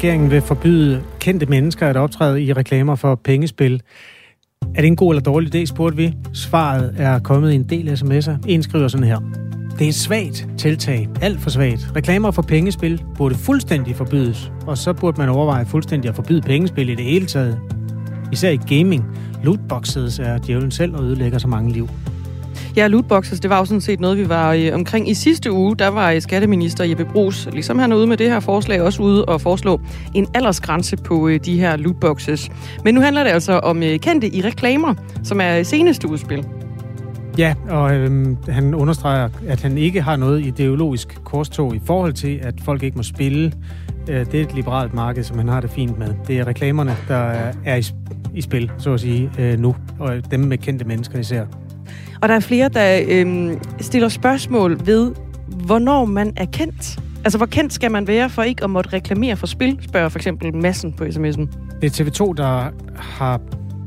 Regeringen vil forbyde kendte mennesker at optræde i reklamer for pengespil. Er det en god eller dårlig idé, spurgte vi. Svaret er kommet i en del sms'er. En skriver sådan her. Det er et svagt tiltag. Alt for svagt. Reklamer for pengespil burde fuldstændig forbydes. Og så burde man overveje fuldstændig at forbyde pengespil i det hele taget. Især i gaming. Lootboxes er djævlen selv og ødelægger så mange liv. Ja, lootboxes, det var jo sådan set noget, vi var øh, omkring i sidste uge. Der var øh, skatteminister Jeppe Brugs, ligesom han er ude med det her forslag, også ude og foreslå en aldersgrænse på øh, de her lootboxes. Men nu handler det altså om øh, kendte i reklamer, som er øh, seneste udspil. Ja, og øhm, han understreger, at han ikke har noget ideologisk korstog i forhold til, at folk ikke må spille. Øh, det er et liberalt marked, som han har det fint med. Det er reklamerne, der er, i, i spil, så at sige, øh, nu. Og dem med kendte mennesker især. Og der er flere, der øhm, stiller spørgsmål ved, hvornår man er kendt. Altså, hvor kendt skal man være for ikke at måtte reklamere for spil, spørger for eksempel massen på sms'en. Det er TV2, der har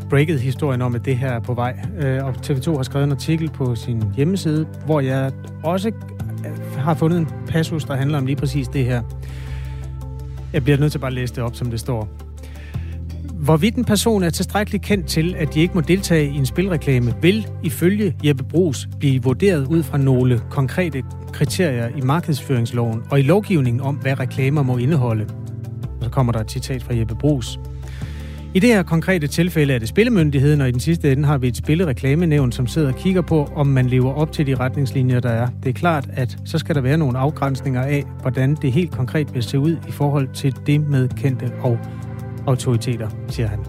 breaket historien om, at det her er på vej. Øh, og TV2 har skrevet en artikel på sin hjemmeside, hvor jeg også øh, har fundet en passus, der handler om lige præcis det her. Jeg bliver nødt til bare at læse det op, som det står. Hvorvidt en person er tilstrækkeligt kendt til, at de ikke må deltage i en spilreklame, vil ifølge Jeppe Brugs blive vurderet ud fra nogle konkrete kriterier i markedsføringsloven og i lovgivningen om, hvad reklamer må indeholde. Og så kommer der et citat fra Jeppe Brugs. I det her konkrete tilfælde er det spillemyndigheden, og i den sidste ende har vi et spillereklamenævn, som sidder og kigger på, om man lever op til de retningslinjer, der er. Det er klart, at så skal der være nogle afgrænsninger af, hvordan det helt konkret vil se ud i forhold til det med kendte og autoriteter, siger han.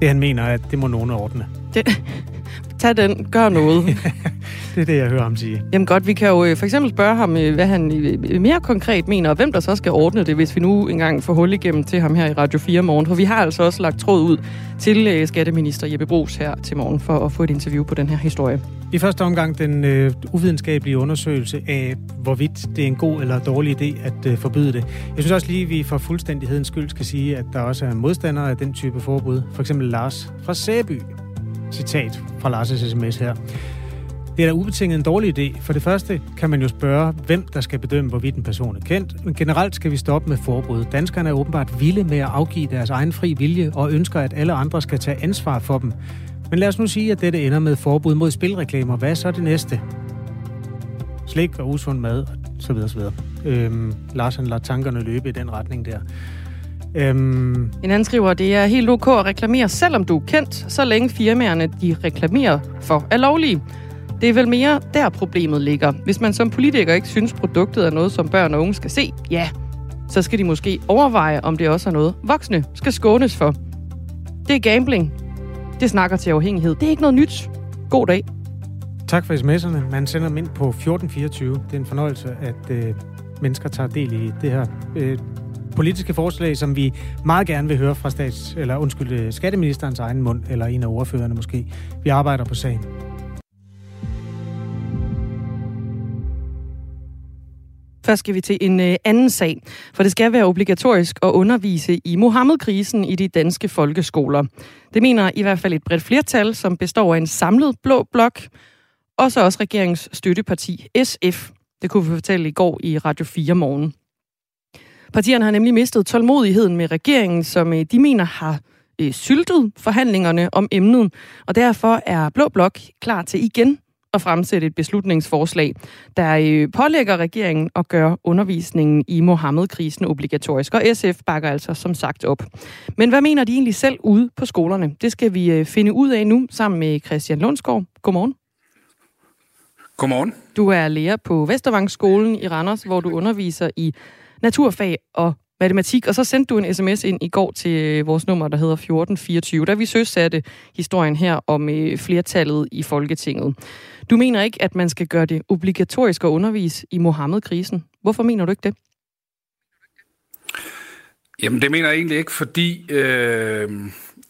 Det han mener er, at det må nogen ordne. Det, tag den, gør noget. det er det, jeg hører ham sige. Jamen godt, vi kan jo øh, for eksempel spørge ham, øh, hvad han øh, mere konkret mener, og hvem der så skal ordne det, hvis vi nu engang får hul igennem til ham her i Radio 4 morgen. For vi har altså også lagt tråd ud til skatteminister Jeppe Brugs her til morgen for at få et interview på den her historie. I første omgang den øh, uvidenskabelige undersøgelse af, hvorvidt det er en god eller dårlig idé at øh, forbyde det. Jeg synes også lige, at vi for fuldstændighedens skyld skal sige, at der også er modstandere af den type forbud. For eksempel Lars fra Sæby. Citat fra Lars' sms her. Det er da ubetinget en dårlig idé. For det første kan man jo spørge, hvem der skal bedømme, hvorvidt en person er kendt. Men generelt skal vi stoppe med forbud. Danskerne er åbenbart vilde med at afgive deres egen fri vilje og ønsker, at alle andre skal tage ansvar for dem. Men lad os nu sige, at dette ender med forbud mod spilreklamer. Hvad er så det næste? Slik og usund mad, og så videre, så videre. Øhm, Lars han lader tankerne løbe i den retning der. Øhm... En anden skriver, det er helt ok at reklamere, selvom du er kendt, så længe firmaerne, de reklamerer for, er lovlige. Det er vel mere der problemet ligger. Hvis man som politiker ikke synes, produktet er noget, som børn og unge skal se, ja, så skal de måske overveje, om det også er noget, voksne skal skånes for. Det er gambling. Det snakker til afhængighed. Det er ikke noget nyt. God dag. Tak for sms'erne. Man sender dem ind på 1424. Det er en fornøjelse, at øh, mennesker tager del i det her øh, politiske forslag, som vi meget gerne vil høre fra stats, eller undskyld, øh, skatteministerens egen mund, eller en af ordførerne måske. Vi arbejder på sagen. Først skal vi til en øh, anden sag, for det skal være obligatorisk at undervise i Mohammed-krisen i de danske folkeskoler. Det mener i hvert fald et bredt flertal, som består af en samlet blå blok, og så også regeringens støtteparti SF. Det kunne vi fortælle i går i Radio 4 morgen. Partierne har nemlig mistet tålmodigheden med regeringen, som øh, de mener har øh, syltet forhandlingerne om emnet, og derfor er Blå Blok klar til igen at fremsætte et beslutningsforslag, der øh, pålægger regeringen at gøre undervisningen i Mohammed-krisen obligatorisk. Og SF bakker altså som sagt op. Men hvad mener de egentlig selv ude på skolerne? Det skal vi finde ud af nu sammen med Christian Lundsgaard. Godmorgen. Godmorgen. Du er lærer på Vestervangsskolen i Randers, hvor du underviser i naturfag og matematik, og så sendte du en sms ind i går til øh, vores nummer, der hedder 1424, da vi søsatte historien her om øh, flertallet i Folketinget. Du mener ikke, at man skal gøre det obligatorisk at undervise i Mohammed-krisen. Hvorfor mener du ikke det? Jamen, det mener jeg egentlig ikke, fordi øh,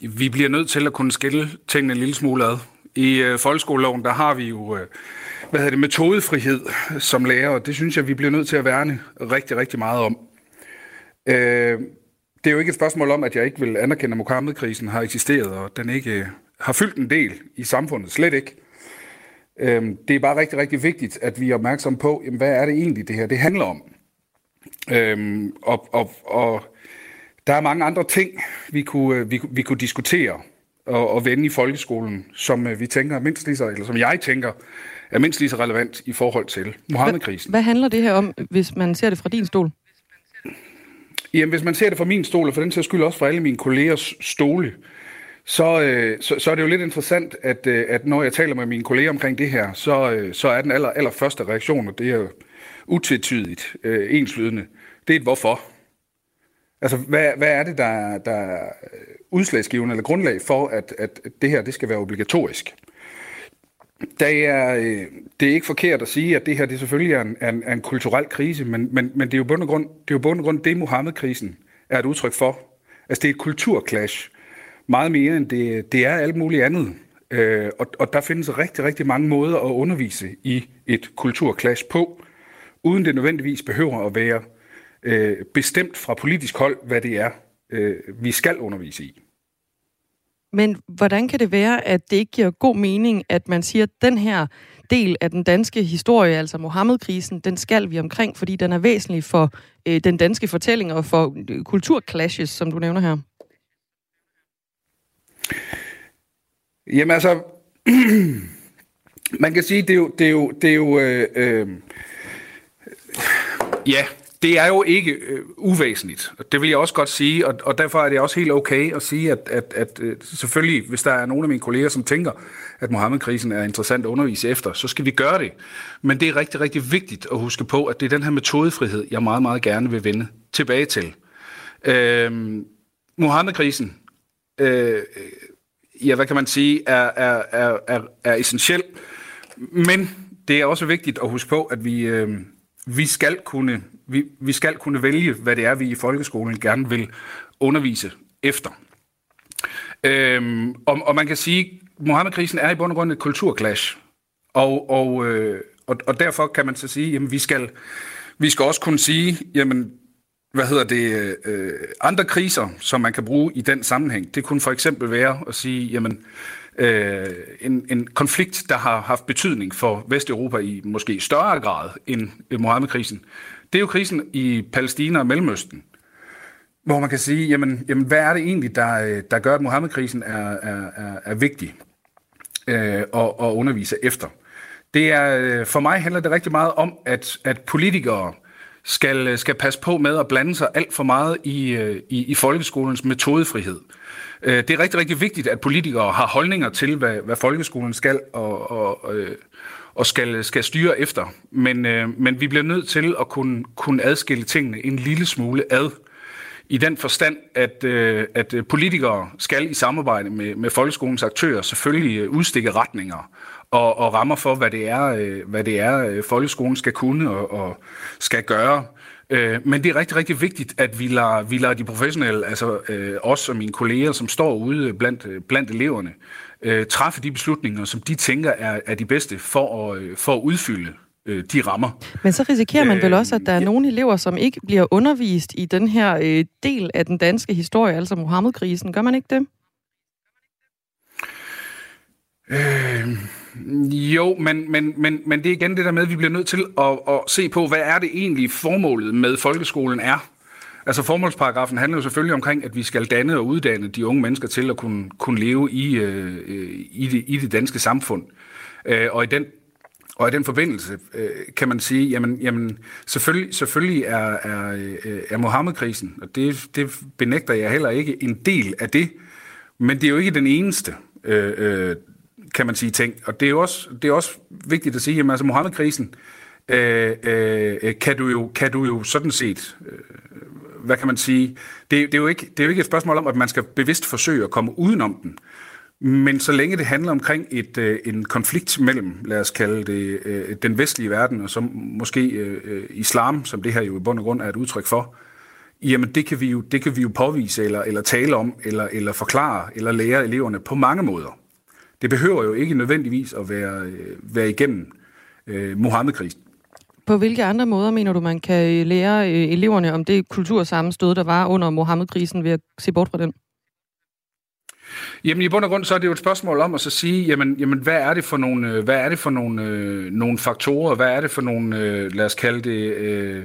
vi bliver nødt til at kunne skille tingene en lille smule ad. I øh, folkeskoleloven, der har vi jo øh, hvad hedder det, metodefrihed som lærer, og det synes jeg, vi bliver nødt til at værne rigtig, rigtig meget om. Øh, det er jo ikke et spørgsmål om, at jeg ikke vil anerkende, at Mohammed-krisen har eksisteret, og den ikke øh, har fyldt en del i samfundet. Slet ikke. Øh, det er bare rigtig, rigtig vigtigt, at vi er opmærksomme på, jamen, hvad er det egentlig, det her det handler om. Øh, og, og, og der er mange andre ting, vi kunne, øh, vi, vi kunne diskutere og, og vende i folkeskolen, som øh, vi tænker mindst lige så, eller som jeg tænker, er mindst lige så relevant i forhold til Mohammed-krisen. Hvad, hvad handler det her om, hvis man ser det fra din stol? Jamen, hvis man ser det fra min stol, og for den sags skyld også fra alle mine kollegers stole, så, øh, så, så er det jo lidt interessant, at, øh, at når jeg taler med mine kolleger omkring det her, så, øh, så er den aller, aller første reaktion, og det er utvetydigt øh, enslydende, det er et hvorfor. Altså, hvad, hvad er det, der, der er udslagsgivende eller grundlag for, at, at det her det skal være obligatorisk? Det er, øh, det er ikke forkert at sige, at det her det selvfølgelig er en, en, en kulturel krise, men, men, men det er jo bund og grund det, er jo bund og grund, det Mohammed-krisen er et udtryk for. Altså det er et kulturklash, meget mere end det, det er alt muligt andet. Øh, og, og der findes rigtig, rigtig mange måder at undervise i et kulturklash på, uden det nødvendigvis behøver at være øh, bestemt fra politisk hold, hvad det er, øh, vi skal undervise i. Men hvordan kan det være, at det ikke giver god mening, at man siger, at den her del af den danske historie, altså Mohammed-krisen, den skal vi omkring, fordi den er væsentlig for øh, den danske fortælling og for øh, kulturclashes, som du nævner her? Jamen altså, man kan sige, det er jo, det er jo, det er jo øh, øh, ja, det er jo ikke øh, uvæsentligt. Det vil jeg også godt sige, og, og derfor er det også helt okay at sige, at, at, at øh, selvfølgelig, hvis der er nogle af mine kolleger, som tænker, at Mohammed-krisen er interessant at undervise efter, så skal vi gøre det. Men det er rigtig, rigtig vigtigt at huske på, at det er den her metodefrihed, jeg meget, meget gerne vil vende tilbage til. Øh, Mohammed-krisen, øh, ja, hvad kan man sige, er, er, er, er, er essentiel, men det er også vigtigt at huske på, at vi, øh, vi skal kunne vi, vi skal kunne vælge, hvad det er, vi i folkeskolen gerne vil undervise efter. Øhm, og, og man kan sige, at Mohammed-krisen er i bund og grund et kulturklash. Og, og, øh, og, og derfor kan man så sige, at vi skal, vi skal også kunne sige, jamen, hvad hedder det, øh, andre kriser, som man kan bruge i den sammenhæng. Det kunne for eksempel være at sige, jamen, øh, en, en konflikt, der har haft betydning for Vesteuropa i måske større grad end Mohammed-krisen. Det er jo krisen i Palæstina og Mellemøsten, hvor man kan sige, jamen, jamen hvad er det egentlig, der, øh, der gør, at Mohammed-krisen er, er, er, er vigtig øh, at, at undervise efter? Det er, øh, for mig handler det rigtig meget om, at, at politikere skal, øh, skal passe på med at blande sig alt for meget i, i, i folkeskolens metodefrihed. Det er rigtig, rigtig vigtigt, at politikere har holdninger til, hvad, hvad folkeskolen skal og, og, og skal, skal styre efter. Men, øh, men vi bliver nødt til at kunne, kunne adskille tingene en lille smule ad. I den forstand, at, øh, at politikere skal i samarbejde med, med folkeskolens aktører selvfølgelig udstikke retninger og, og rammer for, hvad det er, øh, hvad det er øh, folkeskolen skal kunne og, og skal gøre. Øh, men det er rigtig, rigtig vigtigt, at vi lader, vi lader de professionelle, altså øh, os og mine kolleger, som står ude blandt, blandt eleverne, øh, træffe de beslutninger, som de tænker er, er de bedste for at, øh, for at udfylde øh, de rammer. Men så risikerer man vel også, at der er ja. nogle elever, som ikke bliver undervist i den her øh, del af den danske historie, altså Mohammed-krisen. Gør man ikke det? Øh, jo, men, men, men, men det er igen det der med, at vi bliver nødt til at, at se på, hvad er det egentlig formålet med folkeskolen er. Altså formålsparagrafen handler jo selvfølgelig omkring, at vi skal danne og uddanne de unge mennesker til at kunne, kunne leve i, øh, i, det, i det danske samfund. Øh, og i den og i den forbindelse øh, kan man sige, jamen, jamen selvfølgelig, selvfølgelig er, er, øh, er Mohammed-krisen, og det, det benægter jeg heller ikke, en del af det, men det er jo ikke den eneste, øh, øh, kan man sige, ting. Og det er jo også, det er også vigtigt at sige, at altså Mohammed-krisen øh, øh, kan, du jo, kan du jo sådan set øh, hvad kan man sige, det, det, er jo ikke, det er jo ikke et spørgsmål om, at man skal bevidst forsøge at komme udenom den. Men så længe det handler omkring et, øh, en konflikt mellem, lad os kalde det, øh, den vestlige verden, og så måske øh, øh islam, som det her jo i bund og grund er et udtryk for, jamen det kan vi jo, det kan vi jo påvise, eller, eller tale om, eller, eller forklare, eller lære eleverne på mange måder. Det behøver jo ikke nødvendigvis at være, være igennem øh, Mohammed-krisen. På hvilke andre måder mener du, man kan lære øh, eleverne om det kultursammenstød, der var under Mohammed-krisen ved at se bort fra den? Jamen i bund og grund så er det jo et spørgsmål om at så sige, jamen, jamen hvad er det for nogle, øh, hvad er det for nogle, øh, nogle faktorer, hvad er det for nogle, øh, lad os kalde det, øh,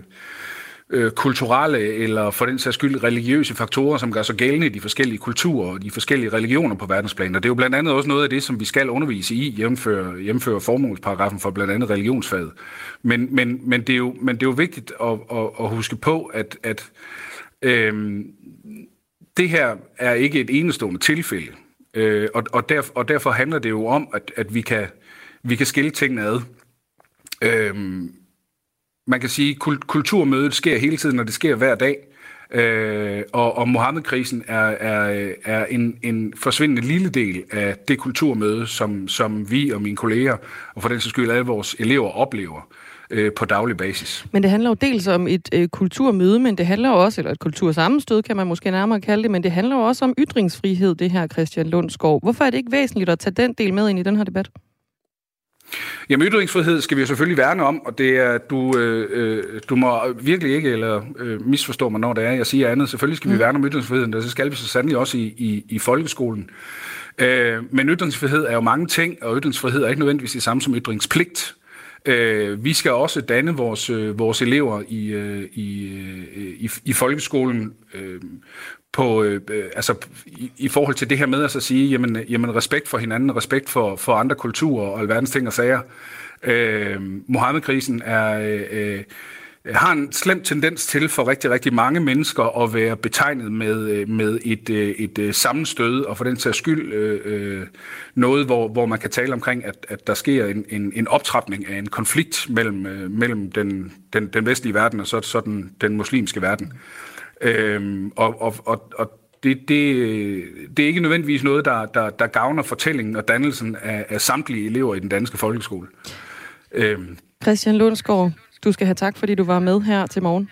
øh, kulturelle eller for den sags skyld religiøse faktorer, som gør sig gældende i de forskellige kulturer og de forskellige religioner på verdensplan. Og det er jo blandt andet også noget af det, som vi skal undervise i, jævnføre, jævnføre formålsparagrafen for blandt andet religionsfaget. Men, men, men, det, er jo, men det er jo vigtigt at, at, at huske på, at, at øh, det her er ikke et enestående tilfælde. Øh, og, og, derf, og derfor handler det jo om, at, at vi, kan, vi kan skille tingene ad. Øhm, man kan sige, kul- kulturmødet sker hele tiden, og det sker hver dag. Øh, og, og Mohammed-krisen er, er, er en, en forsvindende lille del af det kulturmøde, som, som vi og mine kolleger, og for den sags skyld alle vores elever, oplever øh, på daglig basis. Men det handler jo dels om et øh, kulturmøde, men det handler også, eller et kultursammenstød kan man måske nærmere kalde det, men det handler jo også om ytringsfrihed, det her Christian Lundsgaard. Hvorfor er det ikke væsentligt at tage den del med ind i den her debat? Jamen ytringsfrihed skal vi jo selvfølgelig værne om, og det er, du, øh, øh, du må virkelig ikke eller øh, misforstå mig, når det er, jeg siger andet. Selvfølgelig skal mm. vi værne om ytringsfriheden, og det skal vi så sandelig også i, i, i folkeskolen. Øh, men ytringsfrihed er jo mange ting, og ytringsfrihed er ikke nødvendigvis det samme som ytringspligt. Øh, vi skal også danne vores, øh, vores elever i, øh, i, øh, i, i folkeskolen øh, på, øh, øh, altså, i, i forhold til det her med at så sige, jamen, jamen respekt for hinanden, respekt for, for andre kulturer og alverdens ting og sager. Øh, Mohammed-krisen er... Øh, øh, har en slem tendens til for rigtig, rigtig mange mennesker at være betegnet med, øh, med et, et, et sammenstød, og for den sags skyld øh, noget, hvor, hvor man kan tale omkring, at, at der sker en, en, en optrapning af en konflikt mellem, mellem den, den, den vestlige verden og så, så den, den muslimske verden. Øhm, og, og, og, og det, det, det er ikke nødvendigvis noget, der, der, der gavner fortællingen og dannelsen af, af samtlige elever i den danske folkeskole. Øhm. Christian Lundsgaard, du skal have tak, fordi du var med her til morgen.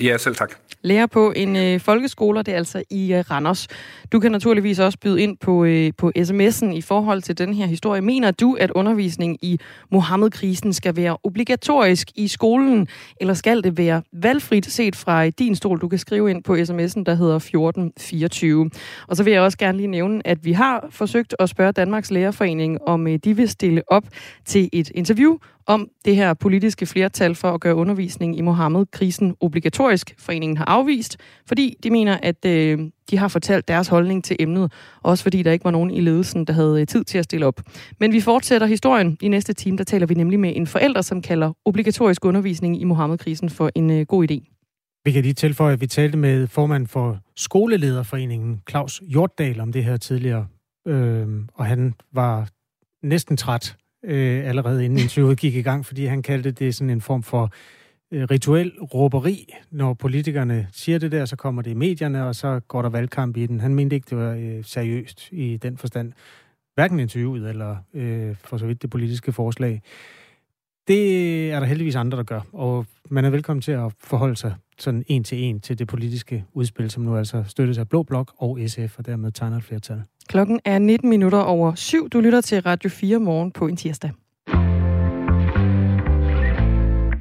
Ja, selv tak. Lærer på en øh, folkeskole, det er altså i øh, Randers. Du kan naturligvis også byde ind på, øh, på sms'en i forhold til den her historie. Mener du, at undervisning i Mohammed-krisen skal være obligatorisk i skolen, eller skal det være valgfrit set fra øh, din stol? Du kan skrive ind på sms'en, der hedder 1424. Og så vil jeg også gerne lige nævne, at vi har forsøgt at spørge Danmarks Lærerforening, om øh, de vil stille op til et interview om det her politiske flertal for at gøre undervisning i Mohammed-krisen obligatorisk. Foreningen har afvist, fordi de mener, at øh, de har fortalt deres holdning til emnet, også fordi der ikke var nogen i ledelsen, der havde øh, tid til at stille op. Men vi fortsætter historien. I næste time, der taler vi nemlig med en forælder, som kalder obligatorisk undervisning i Mohammed-krisen for en øh, god idé. Vi kan lige tilføje, at vi talte med formand for Skolelederforeningen, Claus Hjortdal, om det her tidligere. Øh, og han var næsten træt øh, allerede inden interviewet gik i gang, fordi han kaldte det sådan en form for øh, Øh, rituel råberi. Når politikerne siger det der, så kommer det i medierne, og så går der valgkamp i den. Han mente ikke, det var øh, seriøst i den forstand. Hverken interviewet eller øh, for så vidt det politiske forslag. Det er der heldigvis andre, der gør, og man er velkommen til at forholde sig sådan en til en til det politiske udspil, som nu altså støttes af Blå Blok og SF, og dermed tegner et flertal. Klokken er 19 minutter over syv. Du lytter til Radio 4 morgen på en tirsdag.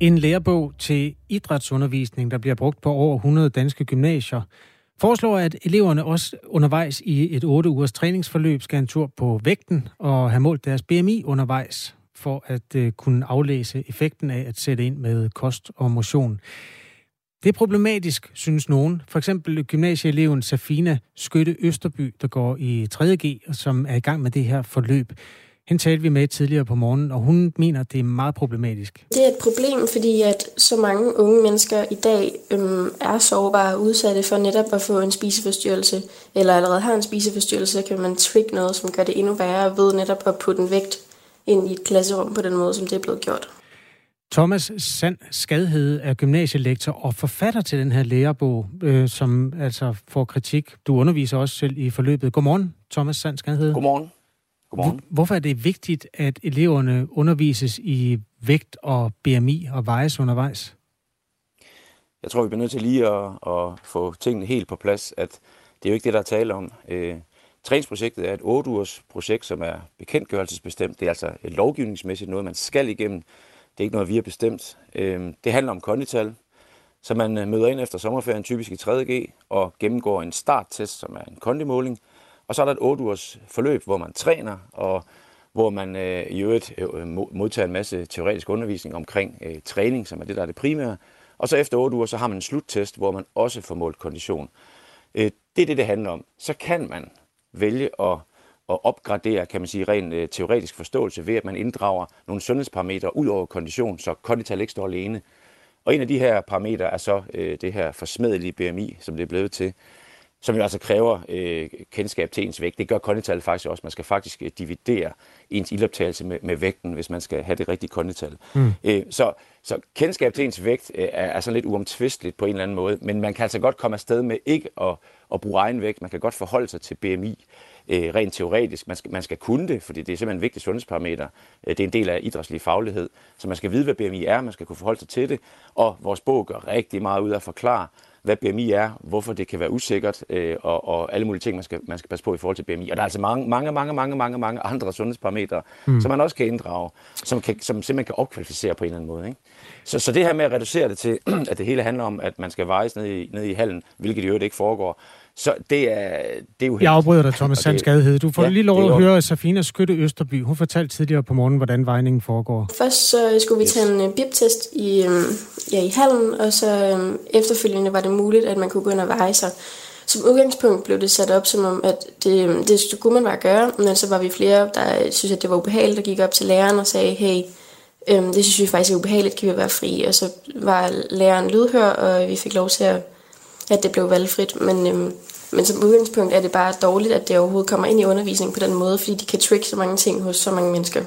En lærebog til idrætsundervisning, der bliver brugt på over 100 danske gymnasier, foreslår, at eleverne også undervejs i et 8 ugers træningsforløb skal en tur på vægten og have målt deres BMI undervejs for at øh, kunne aflæse effekten af at sætte ind med kost og motion. Det er problematisk, synes nogen. For eksempel gymnasieeleven Safina Skytte Østerby, der går i 3.G, og som er i gang med det her forløb. Hende talte vi med tidligere på morgenen, og hun mener, at det er meget problematisk. Det er et problem, fordi at så mange unge mennesker i dag øhm, er sårbare og udsatte for netop at få en spiseforstyrrelse, eller allerede har en spiseforstyrrelse, så kan man trigge noget, som gør det endnu værre ved netop at putte en vægt ind i et klasserum på den måde, som det er blevet gjort. Thomas Sand Skadhede er gymnasielektor og forfatter til den her lærebog, øh, som altså får kritik. Du underviser også selv i forløbet. Godmorgen, Thomas Sand Skadhede. Godmorgen. Godmorgen. Hvorfor er det vigtigt, at eleverne undervises i vægt og BMI og vejes undervejs? jeg tror, vi bliver nødt til lige at, at få tingene helt på plads, at det er jo ikke det, der er tale om. Øh, træningsprojektet er et 8 ugers projekt, som er bekendtgørelsesbestemt. Det er altså et lovgivningsmæssigt noget, man skal igennem. Det er ikke noget, vi har bestemt. Øh, det handler om kondital, så man øh, møder ind efter sommerferien, typisk i 3.G, og gennemgår en starttest, som er en kondimåling. Og så er der et 8 ugers forløb, hvor man træner, og hvor man øh, i øvrigt øh, modtager en masse teoretisk undervisning omkring øh, træning, som er det, der er det primære. Og så efter 8 uger, så har man en sluttest, hvor man også får målt kondition. Øh, det er det, det handler om. Så kan man vælge at, at opgradere, kan man sige, ren øh, teoretisk forståelse ved, at man inddrager nogle sundhedsparametre ud over kondition, så kondital ikke står alene. Og en af de her parametre er så øh, det her forsmedelige BMI, som det er blevet til, som jo altså kræver øh, kendskab til ens vægt. Det gør kondital faktisk også. Man skal faktisk øh, dividere ens ildoptagelse med, med vægten, hvis man skal have det rigtige kondital. Mm. Øh, så, så kendskab til ens vægt øh, er, er sådan lidt uomtvisteligt på en eller anden måde, men man kan altså godt komme afsted med ikke at, at bruge egen vægt. Man kan godt forholde sig til BMI øh, rent teoretisk. Man skal, man skal kunne det, fordi det er simpelthen en vigtig sundhedsparameter. Det er en del af idrætslig faglighed, så man skal vide, hvad BMI er, man skal kunne forholde sig til det, og vores bog gør rigtig meget ud af at forklare, hvad BMI er, hvorfor det kan være usikkert, øh, og, og alle mulige ting, man skal, man skal passe på i forhold til BMI. Og der er altså mange, mange, mange, mange, mange, mange andre sundhedsparametre, mm. som man også kan inddrage, som, kan, som simpelthen kan opkvalificere på en eller anden måde. Ikke? Så, så det her med at reducere det til, at det hele handler om, at man skal vejes ned i, ned i hallen, hvilket i øvrigt ikke foregår, så det er, det er jo Jeg afbryder dig, Thomas Sandskadehed. Du får ja, lige lov at høre Safina Skytte Østerby. Hun fortalte tidligere på morgen, hvordan vejningen foregår. Først så skulle vi tage en uh, bip-test i, um, ja, i hallen, og så efterfølgende var det muligt, at man kunne gå ind og veje sig. Som udgangspunkt blev det sat op som om, at det, det kunne man bare gøre, men så var vi flere, der synes, at det var ubehageligt, der gik op til læreren og sagde, hey, øhm, det synes vi faktisk er ubehageligt, kan vi være fri? Og så var læreren lydhør, og vi fik lov til at, at det blev valgfrit, men øhm, men som udgangspunkt er det bare dårligt, at det overhovedet kommer ind i undervisningen på den måde, fordi de kan trick så mange ting hos så mange mennesker.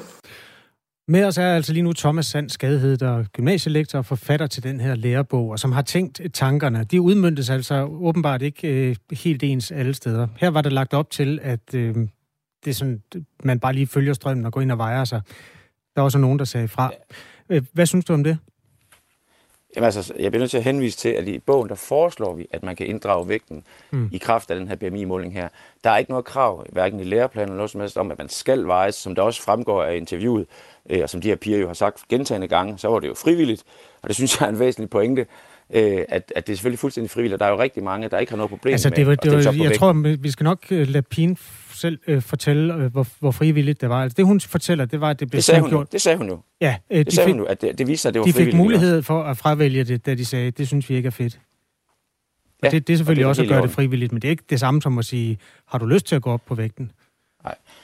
Med os er altså lige nu Thomas Sand Skadehed, der er gymnasielektor og forfatter til den her lærebog, og som har tænkt tankerne. De udmyndtes altså åbenbart ikke øh, helt ens alle steder. Her var det lagt op til, at øh, det er sådan, man bare lige følger strømmen og går ind og vejer sig. Der var også nogen, der sagde fra. Øh, hvad synes du om det? Jamen altså, jeg bliver nødt til at henvise til, at i bogen, der foreslår vi, at man kan inddrage vægten mm. i kraft af den her BMI-måling her. Der er ikke noget krav, hverken i læreplanen eller noget som helst, om, at man skal vejes, som der også fremgår af interviewet, øh, og som de her piger jo har sagt gentagende gange, så var det jo frivilligt, og det synes jeg er en væsentlig pointe, øh, at, at det er selvfølgelig fuldstændig frivilligt, og der er jo rigtig mange, der ikke har noget problem altså, det var, det var, med at Jeg tror, vi skal nok øh, lade pigen selv øh, fortælle, øh, hvor, hvor frivilligt det var. Altså, det, hun fortæller, det var, at det blev det sagde hun gjort. Det sagde hun jo. Ja, øh, det de sagde fik, hun jo, at det, det viste sig, at det var de frivilligt. De fik mulighed for at fravælge det, da de sagde, det synes vi ikke er fedt. Og ja, det, det er selvfølgelig det er også at gøre det frivilligt, men det er ikke det samme som at sige, har du lyst til at gå op på vægten?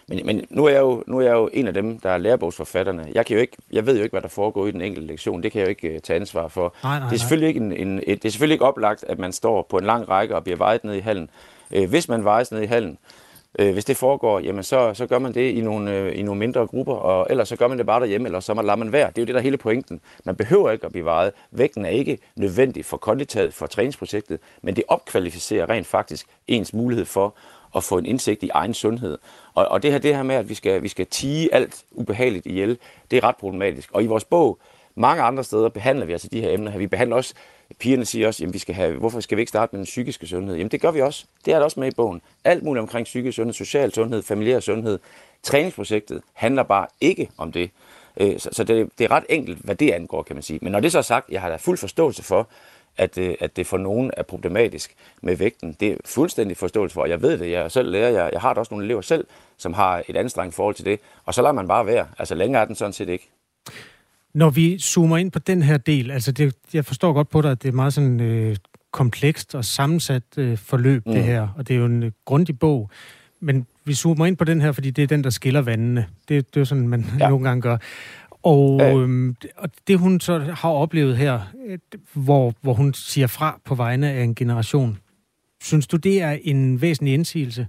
Men, men nu, er jeg jo, nu er jeg jo en af dem, der er lærebogsforfatterne. Jeg, kan jo ikke, jeg ved jo ikke, hvad der foregår i den enkelte lektion. Det kan jeg jo ikke uh, tage ansvar for. Nej, nej, det, er selvfølgelig ikke en, en, et, det er selvfølgelig ikke oplagt, at man står på en lang række og bliver vejet ned i hallen. Uh, hvis man vejes ned i hallen, Øh, hvis det foregår, jamen så, så gør man det i nogle, øh, i nogle mindre grupper, og ellers så gør man det bare derhjemme, eller så lader man være. Det er jo det, der er hele pointen. Man behøver ikke at blive vejet. Vægten er ikke nødvendig for konditaget, for træningsprojektet, men det opkvalificerer rent faktisk ens mulighed for at få en indsigt i egen sundhed. Og, og det her, det her med, at vi skal, vi skal tige alt ubehageligt ihjel, det er ret problematisk. Og i vores bog, mange andre steder, behandler vi altså de her emner her. Vi behandler også Pigerne siger også, jamen vi skal have, hvorfor skal vi ikke starte med den psykiske sundhed? Jamen det gør vi også. Det er der også med i bogen. Alt muligt omkring psykisk sundhed, social sundhed, familiær sundhed. Træningsprojektet handler bare ikke om det. Øh, så det, det er ret enkelt, hvad det angår, kan man sige. Men når det så er sagt, jeg har da fuld forståelse for, at, øh, at det for nogen er problematisk med vægten. Det er fuldstændig forståelse for, og jeg ved det, jeg selv lærer, jeg, jeg har da også nogle elever selv, som har et anstrengt forhold til det, og så lader man bare være. Altså længere er den sådan set ikke. Når vi zoomer ind på den her del, altså det, jeg forstår godt på dig, at det er meget sådan øh, komplekst og sammensat øh, forløb, mm. det her, og det er jo en øh, grundig bog. Men vi zoomer ind på den her, fordi det er den, der skiller vandene. Det, det er sådan, man ja. nogle gange gør. Og, ja. øhm, og det hun så har oplevet her, hvor, hvor hun siger fra på vegne af en generation, synes du, det er en væsentlig indsigelse?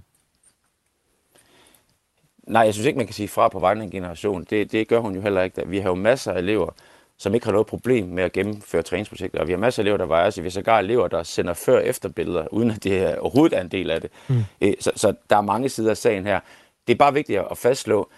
Nej, jeg synes ikke, man kan sige fra på vegne af en generation. Det, det gør hun jo heller ikke. Vi har jo masser af elever, som ikke har noget problem med at gennemføre træningsprojekter. Og vi har masser af elever, der vejer sig. Vi har sågar elever, der sender før-efter billeder, uden at det overhovedet er en del af det. Mm. Så, så der er mange sider af sagen her. Det er bare vigtigt at fastslå,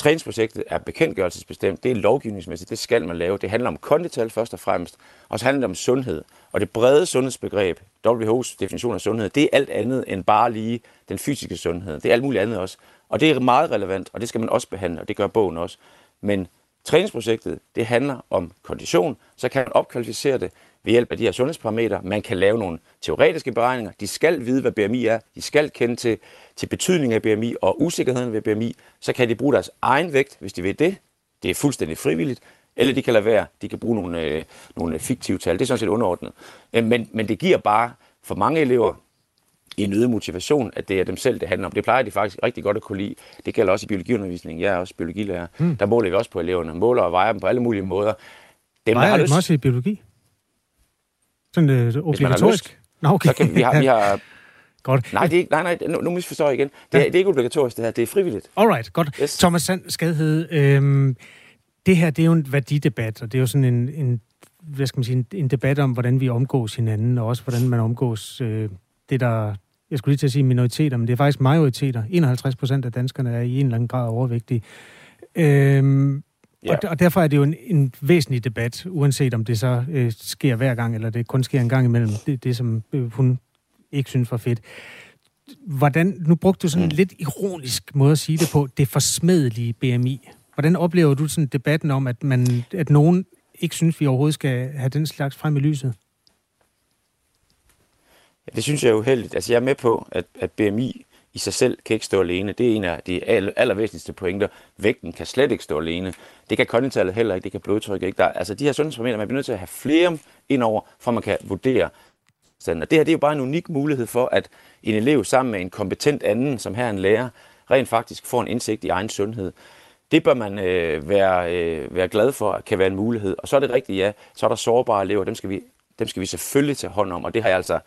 Træningsprojektet er bekendtgørelsesbestemt, det er lovgivningsmæssigt, det skal man lave. Det handler om kondital først og fremmest, og så handler det om sundhed. Og det brede sundhedsbegreb, WHO's definition af sundhed, det er alt andet end bare lige den fysiske sundhed. Det er alt muligt andet også. Og det er meget relevant, og det skal man også behandle, og det gør bogen også. Men træningsprojektet, det handler om kondition, så kan man opkvalificere det ved hjælp af de her sundhedsparametre. Man kan lave nogle teoretiske beregninger. De skal vide, hvad BMI er. De skal kende til, til betydningen af BMI og usikkerheden ved BMI. Så kan de bruge deres egen vægt, hvis de vil det. Det er fuldstændig frivilligt. Eller de kan lade være. De kan bruge nogle, øh, nogle fiktive tal. Det er sådan set underordnet. Øh, men, men det giver bare for mange elever en øget motivation, at det er dem selv, det handler om. Det plejer de faktisk rigtig godt at kunne lide. Det gælder også i biologiundervisningen. Jeg er også biologilærer. Mm. Der måler vi også på eleverne. Måler og vejer dem på alle mulige måder. Dem, vejer dem også i biologi? Sådan øh, obligatorisk? Nå, okay. Så kan, vi har, vi har Godt. Nej, det er ikke, nej, nej, nu, nu misforstår jeg igen. Det, ja. det er ikke obligatorisk, det her. Det er frivilligt. Alright, godt. Yes. Thomas Sand Skadhed, øhm, det her, det er jo en værdidebat, og det er jo sådan en, en hvad skal man sige, en, en debat om, hvordan vi omgås hinanden, og også hvordan man omgås øh, det, der, jeg skulle lige til at sige minoriteter, men det er faktisk majoriteter. 51 procent af danskerne er i en eller anden grad overvægtige. Øhm, Ja. Og, og derfor er det jo en, en væsentlig debat, uanset om det så øh, sker hver gang, eller det kun sker en gang imellem, det, det som øh, hun ikke synes var fedt. Hvordan, nu brugte du sådan en mm. lidt ironisk måde at sige det på, det forsmedelige BMI. Hvordan oplever du sådan debatten om, at, man, at nogen ikke synes, vi overhovedet skal have den slags frem i lyset? Ja, det synes jeg er uheldigt. Altså jeg er med på, at, at BMI i sig selv kan ikke stå alene. Det er en af de aller, allervæsentligste pointer. Vægten kan slet ikke stå alene. Det kan konditallet heller ikke, det kan blodtryk ikke. Der, altså de her sundhedsparametre, man bliver nødt til at have flere indover, for man kan vurdere sådan. Og det her det er jo bare en unik mulighed for, at en elev sammen med en kompetent anden, som her er en lærer, rent faktisk får en indsigt i egen sundhed. Det bør man øh, være, øh, være glad for, at kan være en mulighed. Og så er det rigtigt, ja, så er der sårbare elever, dem skal vi, dem skal vi selvfølgelig tage hånd om, og det har jeg altså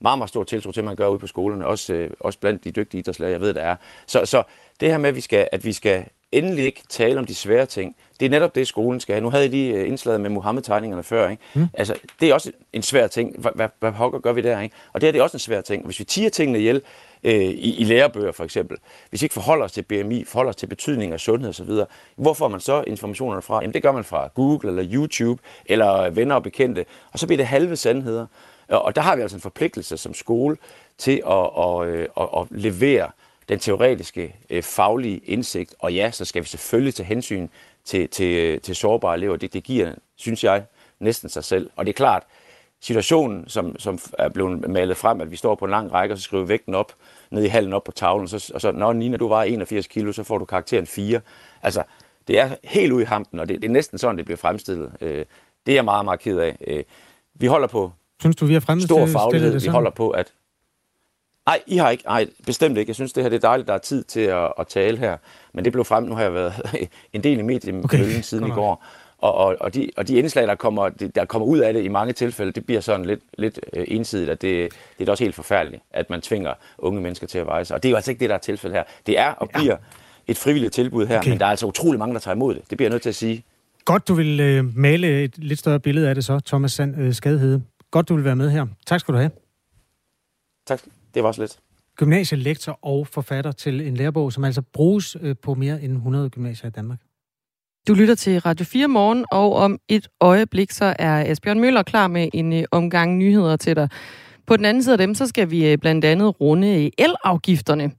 meget, meget stor tiltro til, at man gør ude på skolerne, også, øh, også blandt de dygtige idrætslærer, jeg ved, der er. Så, så det her med, at vi, skal, at vi skal endelig ikke tale om de svære ting, det er netop det, skolen skal have. Nu havde jeg lige øh, indslaget med Mohammed-tegningerne før. Ikke? Mm. Altså, det er også en svær ting. Hvad, hvad, hvad pokker gør vi der? Ikke? Og det er det også en svær ting. Hvis vi tiger tingene ihjel, øh, i, i lærebøger for eksempel, hvis vi ikke forholder os til BMI, forholder os til betydning af sundhed osv., hvor får man så informationerne fra? Jamen det gør man fra Google eller YouTube eller venner og bekendte, og så bliver det halve sandheder. Og der har vi altså en forpligtelse som skole til at, at, at, at, at levere den teoretiske øh, faglige indsigt. Og ja, så skal vi selvfølgelig tage hensyn til, til, til sårbare elever. Det, det giver, synes jeg, næsten sig selv. Og det er klart, situationen, som, som er blevet malet frem, at vi står på en lang række, og så skriver vægten op, ned i halen op på tavlen, så, og så, når Nina, du var 81 kilo, så får du karakteren 4. Altså, det er helt ude i hampen, og det, det er næsten sådan, det bliver fremstillet. Øh, det er jeg meget, meget ked af. Øh, vi holder på Synes du, vi har fremstillet stor faglighed. Vi holder på, at Nej, I har ikke. Nej, bestemt ikke. Jeg synes, det her det er dejligt, der er tid til at, at tale her. Men det blev frem, nu har jeg været en del i mediet okay. siden i går. Og, og, og, de, og de indslag, der kommer, der kommer ud af det i mange tilfælde, det bliver sådan lidt, lidt øh, ensidigt, at det, det er også helt forfærdeligt, at man tvinger unge mennesker til at veje sig. Og det er jo altså ikke det, der er tilfældet her. Det er og bliver ja. et frivilligt tilbud her, okay. men der er altså utrolig mange, der tager imod det. Det bliver jeg nødt til at sige. Godt, du vil øh, male et lidt større billede af det så, Thomas Sand øh, Skadehede. Godt, du vil være med her. Tak skal du have. Tak. Det var også lidt. Gymnasielektor og forfatter til en lærebog, som altså bruges øh, på mere end 100 gymnasier i Danmark. Du lytter til Radio 4 morgen, og om et øjeblik så er Asbjørn Møller klar med en øh, omgang nyheder til dig. På den anden side af dem, så skal vi øh, blandt andet runde elafgifterne.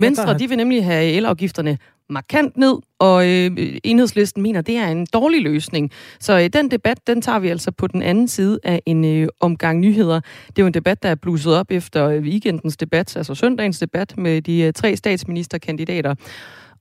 Venstre, de vil nemlig have elafgifterne markant ned, og øh, enhedslisten mener, det er en dårlig løsning. Så øh, den debat, den tager vi altså på den anden side af en øh, omgang nyheder. Det er jo en debat, der er blusset op efter øh, weekendens debat, altså søndagens debat med de øh, tre statsministerkandidater.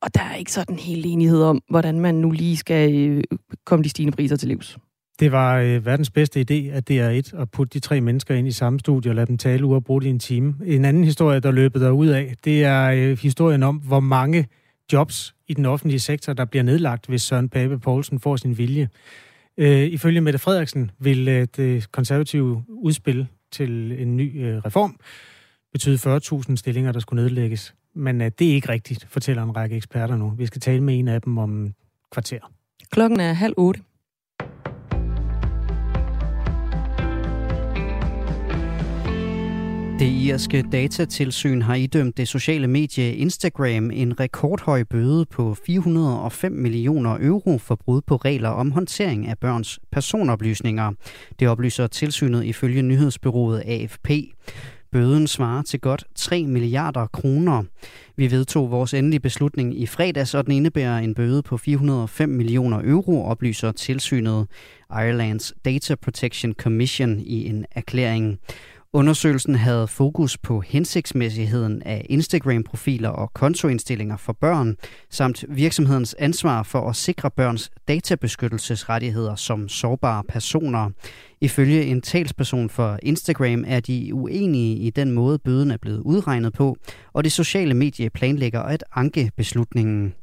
Og der er ikke sådan helt enighed om, hvordan man nu lige skal øh, komme de stigende priser til livs. Det var øh, verdens bedste idé, at det er et at putte de tre mennesker ind i samme studie og lade dem tale uafbrudt i en time. En anden historie, der løbet der ud af, det er øh, historien om, hvor mange jobs i den offentlige sektor, der bliver nedlagt, hvis Søren Pape Poulsen får sin vilje. Øh, ifølge Mette Frederiksen vil øh, det konservative udspil til en ny øh, reform betyde 40.000 stillinger, der skulle nedlægges. Men øh, det er ikke rigtigt, fortæller en række eksperter nu. Vi skal tale med en af dem om kvarter. Klokken er halv otte. Det irske datatilsyn har idømt det sociale medie Instagram en rekordhøj bøde på 405 millioner euro for brud på regler om håndtering af børns personoplysninger. Det oplyser tilsynet ifølge nyhedsbyrået AFP. Bøden svarer til godt 3 milliarder kroner. Vi vedtog vores endelige beslutning i fredags, og den indebærer en bøde på 405 millioner euro, oplyser tilsynet Irelands Data Protection Commission i en erklæring. Undersøgelsen havde fokus på hensigtsmæssigheden af Instagram-profiler og kontoindstillinger for børn, samt virksomhedens ansvar for at sikre børns databeskyttelsesrettigheder som sårbare personer. Ifølge en talsperson for Instagram er de uenige i den måde, bøden er blevet udregnet på, og det sociale medie planlægger at anke beslutningen.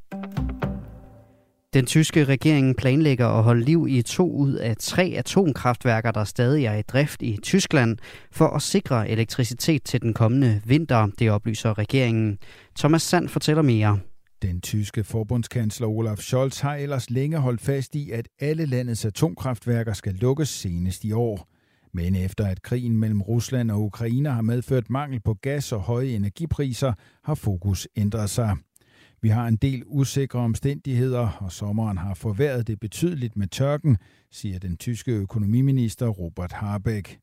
Den tyske regering planlægger at holde liv i to ud af tre atomkraftværker, der stadig er i drift i Tyskland, for at sikre elektricitet til den kommende vinter, det oplyser regeringen. Thomas Sand fortæller mere. Den tyske forbundskansler Olaf Scholz har ellers længe holdt fast i, at alle landets atomkraftværker skal lukkes senest i år. Men efter at krigen mellem Rusland og Ukraine har medført mangel på gas og høje energipriser, har fokus ændret sig. Vi har en del usikre omstændigheder, og sommeren har forværret det betydeligt med tørken, siger den tyske økonomiminister Robert Habeck.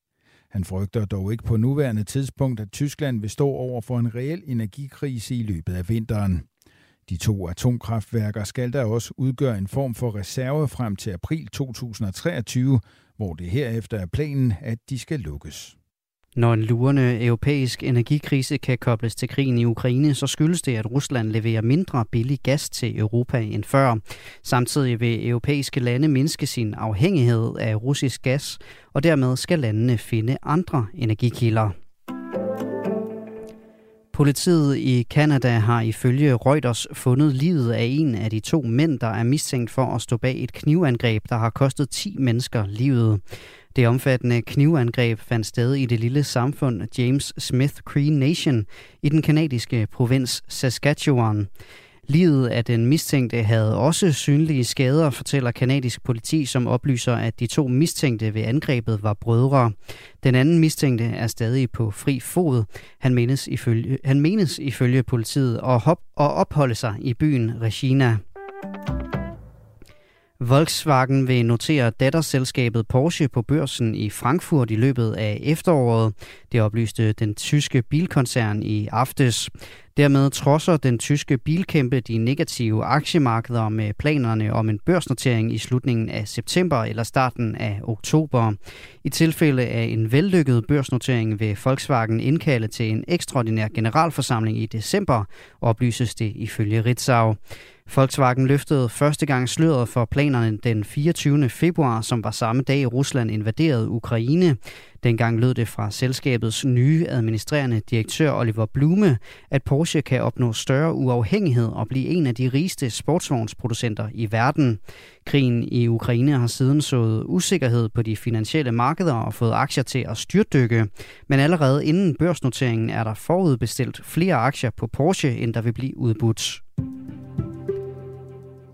Han frygter dog ikke på nuværende tidspunkt, at Tyskland vil stå over for en reel energikrise i løbet af vinteren. De to atomkraftværker skal da også udgøre en form for reserve frem til april 2023, hvor det herefter er planen, at de skal lukkes. Når en lurende europæisk energikrise kan kobles til krigen i Ukraine, så skyldes det, at Rusland leverer mindre billig gas til Europa end før. Samtidig vil europæiske lande mindske sin afhængighed af russisk gas, og dermed skal landene finde andre energikilder. Politiet i Kanada har ifølge Reuters fundet livet af en af de to mænd, der er mistænkt for at stå bag et knivangreb, der har kostet 10 mennesker livet. Det omfattende knivangreb fandt sted i det lille samfund James Smith Cree Nation i den kanadiske provins Saskatchewan. Livet af den mistænkte havde også synlige skader, fortæller kanadisk politi, som oplyser, at de to mistænkte ved angrebet var brødre. Den anden mistænkte er stadig på fri fod. Han menes ifølge, han menes ifølge politiet at, hop, at opholde sig i byen Regina. Volkswagen vil notere datterselskabet Porsche på børsen i Frankfurt i løbet af efteråret. Det oplyste den tyske bilkoncern i aftes. Dermed trodser den tyske bilkæmpe de negative aktiemarkeder med planerne om en børsnotering i slutningen af september eller starten af oktober. I tilfælde af en vellykket børsnotering vil Volkswagen indkalde til en ekstraordinær generalforsamling i december, oplyses det ifølge Ritzau. Volkswagen løftede første gang sløret for planerne den 24. februar, som var samme dag Rusland invaderede Ukraine. Dengang lød det fra selskabets nye administrerende direktør Oliver Blume, at Porsche kan opnå større uafhængighed og blive en af de rigeste sportsvognsproducenter i verden. Krigen i Ukraine har siden sået usikkerhed på de finansielle markeder og fået aktier til at styrtdykke. Men allerede inden børsnoteringen er der forudbestilt flere aktier på Porsche, end der vil blive udbudt.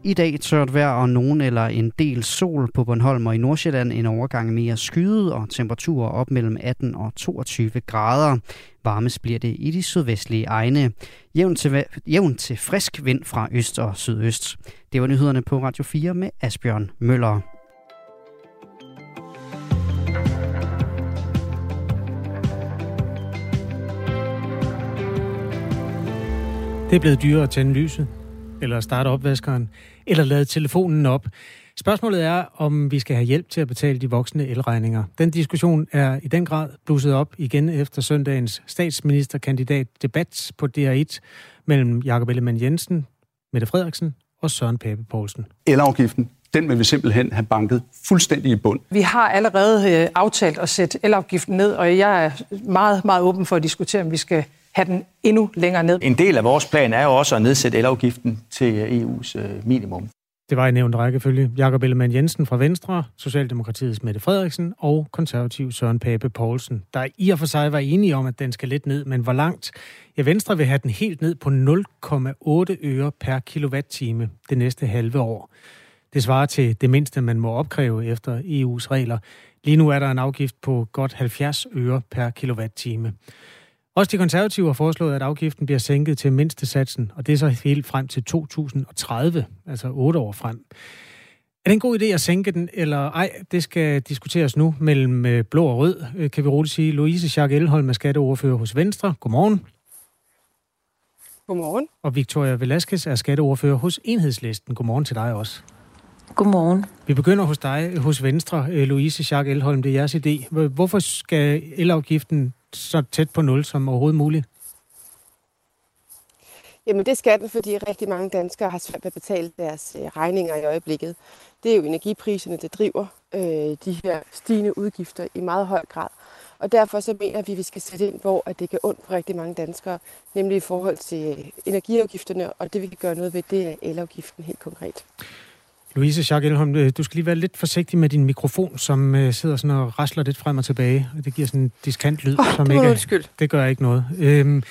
I dag tørt vejr og nogen eller en del sol på Bornholm og i Nordsjælland en overgang mere skyet og temperaturer op mellem 18 og 22 grader. Varmest bliver det i de sydvestlige egne. Jævn til, jævn til frisk vind fra øst og sydøst. Det var nyhederne på Radio 4 med Asbjørn Møller. Det er blevet dyrere at tænde lyset, eller starte opvaskeren, eller lade telefonen op. Spørgsmålet er, om vi skal have hjælp til at betale de voksne elregninger. Den diskussion er i den grad blusset op igen efter søndagens statsministerkandidat debat på DR1 mellem Jakob Ellemann Jensen, Mette Frederiksen og Søren Pape Poulsen. Elafgiften, den vil vi simpelthen have banket fuldstændig i bund. Vi har allerede øh, aftalt at sætte elafgiften ned, og jeg er meget, meget åben for at diskutere, om vi skal have den endnu længere ned. En del af vores plan er jo også at nedsætte elafgiften til EU's øh, minimum. Det var i nævnt rækkefølge. Jakob Ellemann Jensen fra Venstre, Socialdemokratiets Mette Frederiksen og konservativ Søren Pape Poulsen, der i og for sig var enige om, at den skal lidt ned, men hvor langt? Ja, Venstre vil have den helt ned på 0,8 øre per kilowatt-time det næste halve år. Det svarer til det mindste, man må opkræve efter EU's regler. Lige nu er der en afgift på godt 70 øre per kilowatt-time. Også de konservative har foreslået, at afgiften bliver sænket til mindste satsen, og det er så helt frem til 2030, altså otte år frem. Er det en god idé at sænke den, eller ej? Det skal diskuteres nu mellem øh, blå og rød, øh, kan vi roligt sige. Louise Schack Elholm er skatteordfører hos Venstre. Godmorgen. Godmorgen. Og Victoria Velasquez er skatteordfører hos Enhedslisten. Godmorgen til dig også. Godmorgen. Vi begynder hos dig, hos Venstre, øh, Louise Schack Elholm. Det er jeres idé. Hvorfor skal elafgiften så tæt på nul som overhovedet muligt? Jamen det skal den, fordi rigtig mange danskere har svært ved at betale deres øh, regninger i øjeblikket. Det er jo energipriserne, der driver øh, de her stigende udgifter i meget høj grad. Og derfor så mener vi, at vi skal sætte ind, hvor at det kan ondt på rigtig mange danskere, nemlig i forhold til øh, energiafgifterne, og det vi kan gøre noget ved, det er elafgiften helt konkret. Louise Schack Elholm, øh, du skal lige være lidt forsigtig med din mikrofon, som uh, sidder sådan og rasler lidt frem og tilbage. Det giver sådan en diskant lyd, oh, som det ikke undskyld. Det gør ikke noget. Øhm,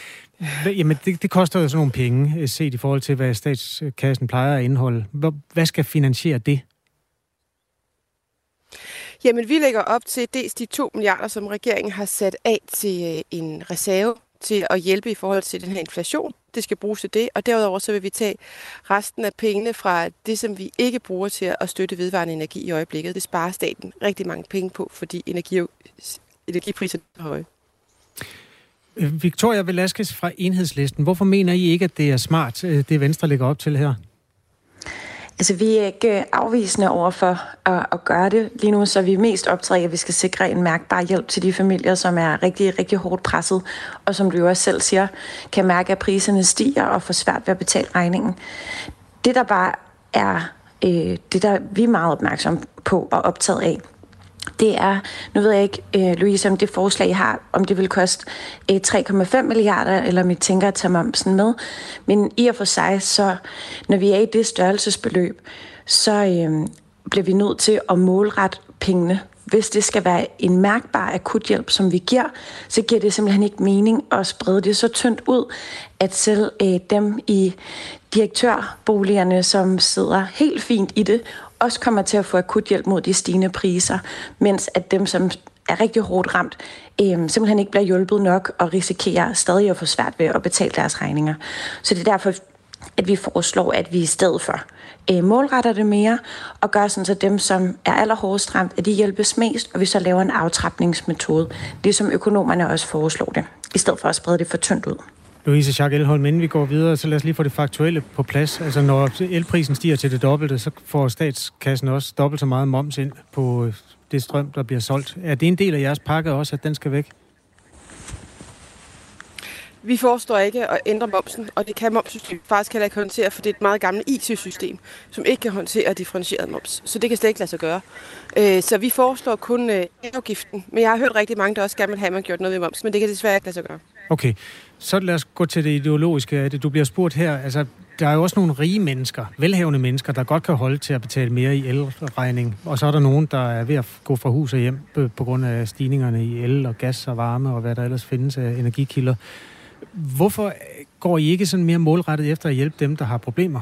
jamen, det, det koster jo sådan nogle penge, set i forhold til, hvad statskassen plejer at indeholde. Hvad skal finansiere det? Jamen, vi lægger op til dels de 2 milliarder, som regeringen har sat af til en reserve til at hjælpe i forhold til den her inflation. Det skal bruges til det, og derudover så vil vi tage resten af pengene fra det, som vi ikke bruger til at støtte vedvarende energi i øjeblikket. Det sparer staten rigtig mange penge på, fordi energi, energipriserne er høje. Victoria Velasquez fra Enhedslisten. Hvorfor mener I ikke, at det er smart, øh, det Venstre lægger op til her? Altså, vi er ikke øh, afvisende over for at, at gøre det. Lige nu så er vi mest optaget af, at vi skal sikre en mærkbar hjælp til de familier, som er rigtig, rigtig hårdt presset, og som du jo også selv siger, kan mærke, at priserne stiger og får svært ved at betale regningen. Det, der bare er øh, det, der vi er meget opmærksom på og optaget af, det er, nu ved jeg ikke, øh, Louise, om det forslag, I har, om det vil koste øh, 3,5 milliarder, eller om I tænker at tage momsen med. Men i og for sig, så når vi er i det størrelsesbeløb, så øh, bliver vi nødt til at målrette pengene. Hvis det skal være en mærkbar akuthjælp, som vi giver, så giver det simpelthen ikke mening at sprede det så tyndt ud, at selv øh, dem i direktørboligerne, som sidder helt fint i det, også kommer til at få akut hjælp mod de stigende priser, mens at dem, som er rigtig hårdt ramt, øh, simpelthen ikke bliver hjulpet nok og risikerer stadig at få svært ved at betale deres regninger. Så det er derfor, at vi foreslår, at vi i stedet for øh, målretter det mere og gør sådan, så dem, som er allerhårdest ramt, at de hjælpes mest, og vi så laver en aftrapningsmetode, ligesom økonomerne også foreslår det, i stedet for at sprede det for tyndt ud. Louise Schack Elholm, inden vi går videre, så lad os lige få det faktuelle på plads. Altså når elprisen stiger til det dobbelte, så får statskassen også dobbelt så meget moms ind på øh, det strøm, der bliver solgt. Er det en del af jeres pakke også, at den skal væk? Vi forestår ikke at ændre momsen, og det kan momssystemet faktisk heller ikke håndtere, for det er et meget gammelt IT-system, som ikke kan håndtere differentieret moms. Så det kan slet ikke lade sig gøre. Øh, så vi foreslår kun øh, afgiften, men jeg har hørt rigtig mange, der også gerne vil have, at man gjort noget ved moms, men det kan desværre ikke lade sig gøre. Okay, så lad os gå til det ideologiske af det. Du bliver spurgt her, altså der er jo også nogle rige mennesker, velhavende mennesker, der godt kan holde til at betale mere i elregning. Og så er der nogen, der er ved at gå fra hus og hjem på grund af stigningerne i el og gas og varme og hvad der ellers findes af energikilder. Hvorfor går I ikke sådan mere målrettet efter at hjælpe dem, der har problemer?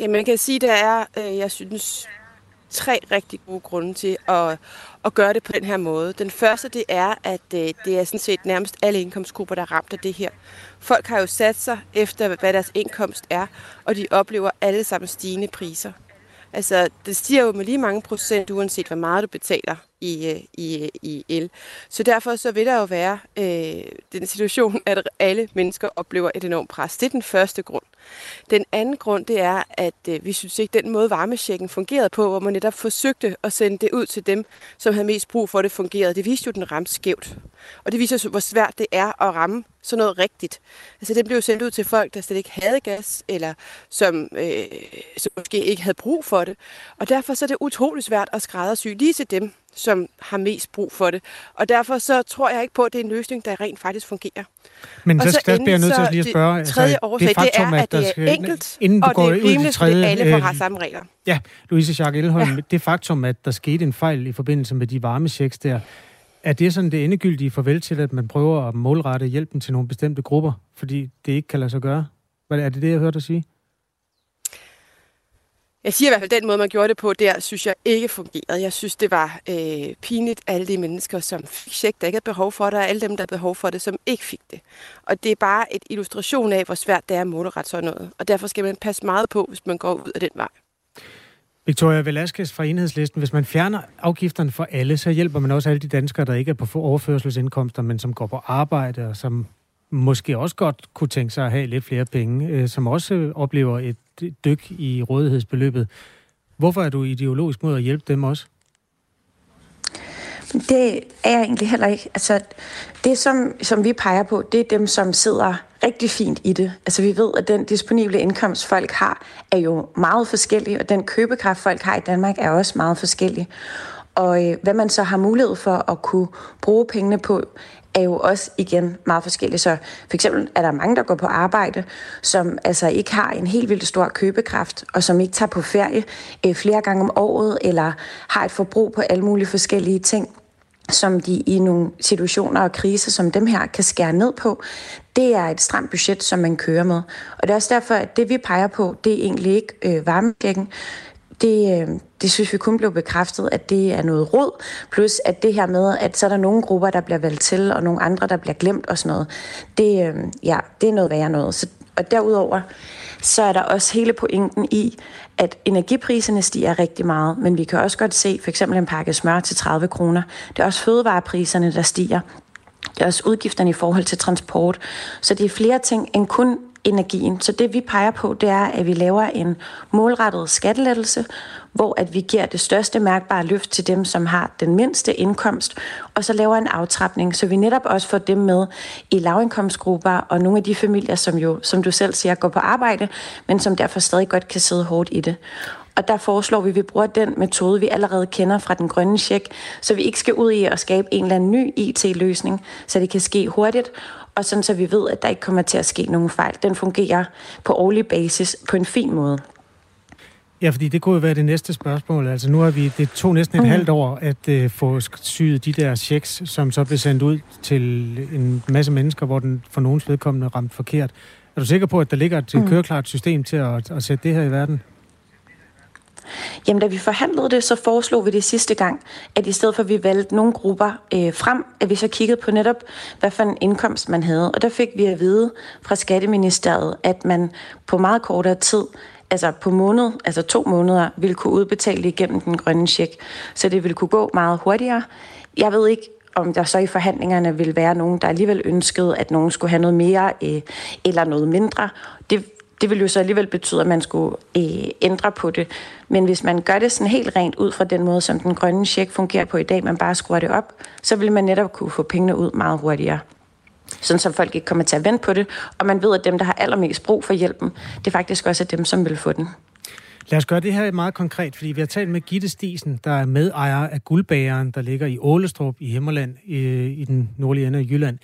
Jamen, jeg kan sige, der er, øh, jeg synes, tre rigtig gode grunde til at, at gøre det på den her måde. Den første, det er, at øh, det er sådan set nærmest alle indkomstgrupper, der er ramt af det her. Folk har jo sat sig efter, hvad deres indkomst er, og de oplever alle sammen stigende priser. Altså, det stiger jo med lige mange procent, uanset hvor meget du betaler i, øh, i, øh, i el. Så derfor så vil der jo være øh, den situation, at alle mennesker oplever et enormt pres. Det er den første grund. Den anden grund, det er, at øh, vi synes ikke, den måde varmesjekken fungerede på, hvor man netop forsøgte at sende det ud til dem, som havde mest brug for det fungerede. Det viste jo, den ramte skævt. Og det viser, hvor svært det er at ramme sådan noget rigtigt. Altså, det blev sendt ud til folk, der slet ikke havde gas, eller som, øh, som måske ikke havde brug for det. Og derfor så er det utrolig svært at skræddersy lige til dem, som har mest brug for det. Og derfor så tror jeg ikke på, at det er en løsning, der rent faktisk fungerer. Men så, skal bliver jeg nødt til at lige spørge... Det tredje altså, årsag, det, faktum, det er, at det er skal, enkelt, inden du og går det er rimeligt, tredje, fordi alle får har samme regler. Ja, Louise Schack Elholm, ja. det faktum, at der skete en fejl i forbindelse med de varmechecks der, er det sådan det endegyldige farvel til, at man prøver at målrette hjælpen til nogle bestemte grupper, fordi det ikke kan lade sig gøre? Er det det, jeg hørte dig sige? Jeg siger i hvert fald, at den måde, man gjorde det på, der synes jeg ikke fungerede. Jeg synes, det var øh, pinligt, alle de mennesker, som fik check, der ikke havde behov for det, og alle dem, der havde behov for det, som ikke fik det. Og det er bare et illustration af, hvor svært det er at målrette sådan noget. Og derfor skal man passe meget på, hvis man går ud af den vej. Victoria Velasquez fra Enhedslisten. Hvis man fjerner afgifterne for alle, så hjælper man også alle de danskere, der ikke er på overførselsindkomster, men som går på arbejde og som måske også godt kunne tænke sig at have lidt flere penge, øh, som også øh, oplever et dyk i rådighedsbeløbet. Hvorfor er du ideologisk mod at hjælpe dem også? Det er jeg egentlig heller ikke. Altså, det, som, som vi peger på, det er dem, som sidder rigtig fint i det. Altså, vi ved, at den disponible indkomst, folk har, er jo meget forskellig, og den købekraft, folk har i Danmark, er også meget forskellig. Og øh, hvad man så har mulighed for at kunne bruge pengene på, er jo også igen meget forskellige. Så for eksempel er der mange, der går på arbejde, som altså ikke har en helt vildt stor købekraft, og som ikke tager på ferie øh, flere gange om året, eller har et forbrug på alle mulige forskellige ting som de i nogle situationer og kriser som dem her kan skære ned på, det er et stramt budget, som man kører med. Og det er også derfor, at det vi peger på, det er egentlig ikke øh, varmegækken det, øh, det synes vi kun blev bekræftet, at det er noget råd. Plus at det her med, at så er der nogle grupper, der bliver valgt til, og nogle andre, der bliver glemt og sådan noget. Det, øh, ja, det er noget værre noget. Så, og derudover, så er der også hele pointen i, at energipriserne stiger rigtig meget, men vi kan også godt se for eksempel en pakke smør til 30 kroner. Det er også fødevarepriserne, der stiger. Det er også udgifterne i forhold til transport. Så det er flere ting end kun energien. Så det vi peger på, det er, at vi laver en målrettet skattelettelse, hvor at vi giver det største mærkbare løft til dem, som har den mindste indkomst, og så laver en aftrapning, så vi netop også får dem med i lavindkomstgrupper og nogle af de familier, som jo, som du selv siger, går på arbejde, men som derfor stadig godt kan sidde hårdt i det. Og der foreslår vi, at vi bruger den metode, vi allerede kender fra den grønne check, så vi ikke skal ud i at skabe en eller anden ny IT-løsning, så det kan ske hurtigt, og sådan så vi ved, at der ikke kommer til at ske nogen fejl. Den fungerer på årlig basis på en fin måde. Ja, fordi det kunne jo være det næste spørgsmål. Altså nu har vi, det tog næsten et mm. halvt år at uh, få syet de der checks, som så blev sendt ud til en masse mennesker, hvor den for nogens vedkommende ramt forkert. Er du sikker på, at der ligger et mm. køreklart system til at, at sætte det her i verden? Jamen, da vi forhandlede det, så foreslog vi det sidste gang, at i stedet for at vi valgte nogle grupper øh, frem, at vi så kiggede på netop, hvad for en indkomst man havde. Og der fik vi at vide fra Skatteministeriet, at man på meget kortere tid altså på måned, altså to måneder, ville kunne udbetale igennem den grønne check. Så det ville kunne gå meget hurtigere. Jeg ved ikke, om der så i forhandlingerne vil være nogen, der alligevel ønskede, at nogen skulle have noget mere øh, eller noget mindre. Det det vil jo så alligevel betyde, at man skulle øh, ændre på det. Men hvis man gør det sådan helt rent ud fra den måde, som den grønne check fungerer på i dag, man bare skruer det op, så vil man netop kunne få pengene ud meget hurtigere. Sådan så folk ikke kommer til at vente på det, og man ved, at dem, der har allermest brug for hjælpen, det er faktisk også dem, som vil få den. Lad os gøre det her meget konkret, fordi vi har talt med Gitte Stisen, der er medejer af Guldbageren, der ligger i Ålestrup i Himmerland i, i den nordlige ende af Jylland.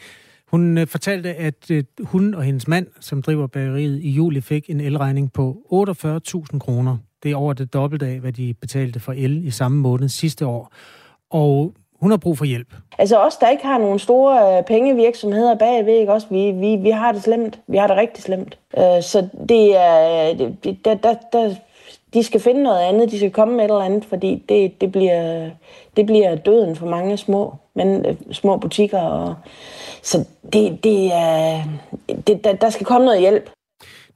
Hun øh, fortalte, at øh, hun og hendes mand, som driver bageriet, i juli fik en elregning på 48.000 kroner. Det er over det dobbelte af, hvad de betalte for el i samme måned sidste år. Og hun har brug for hjælp. Altså os, der ikke har nogle store øh, pengevirksomheder bagved, ikke? Også, vi, vi, vi har det slemt. Vi har det rigtig slemt. Øh, så det er, øh, det, der, der, der, de skal finde noget andet. De skal komme med et eller andet, fordi det, det, bliver, det bliver døden for mange små, men, øh, små butikker og så det, det er, det, der, der skal komme noget hjælp.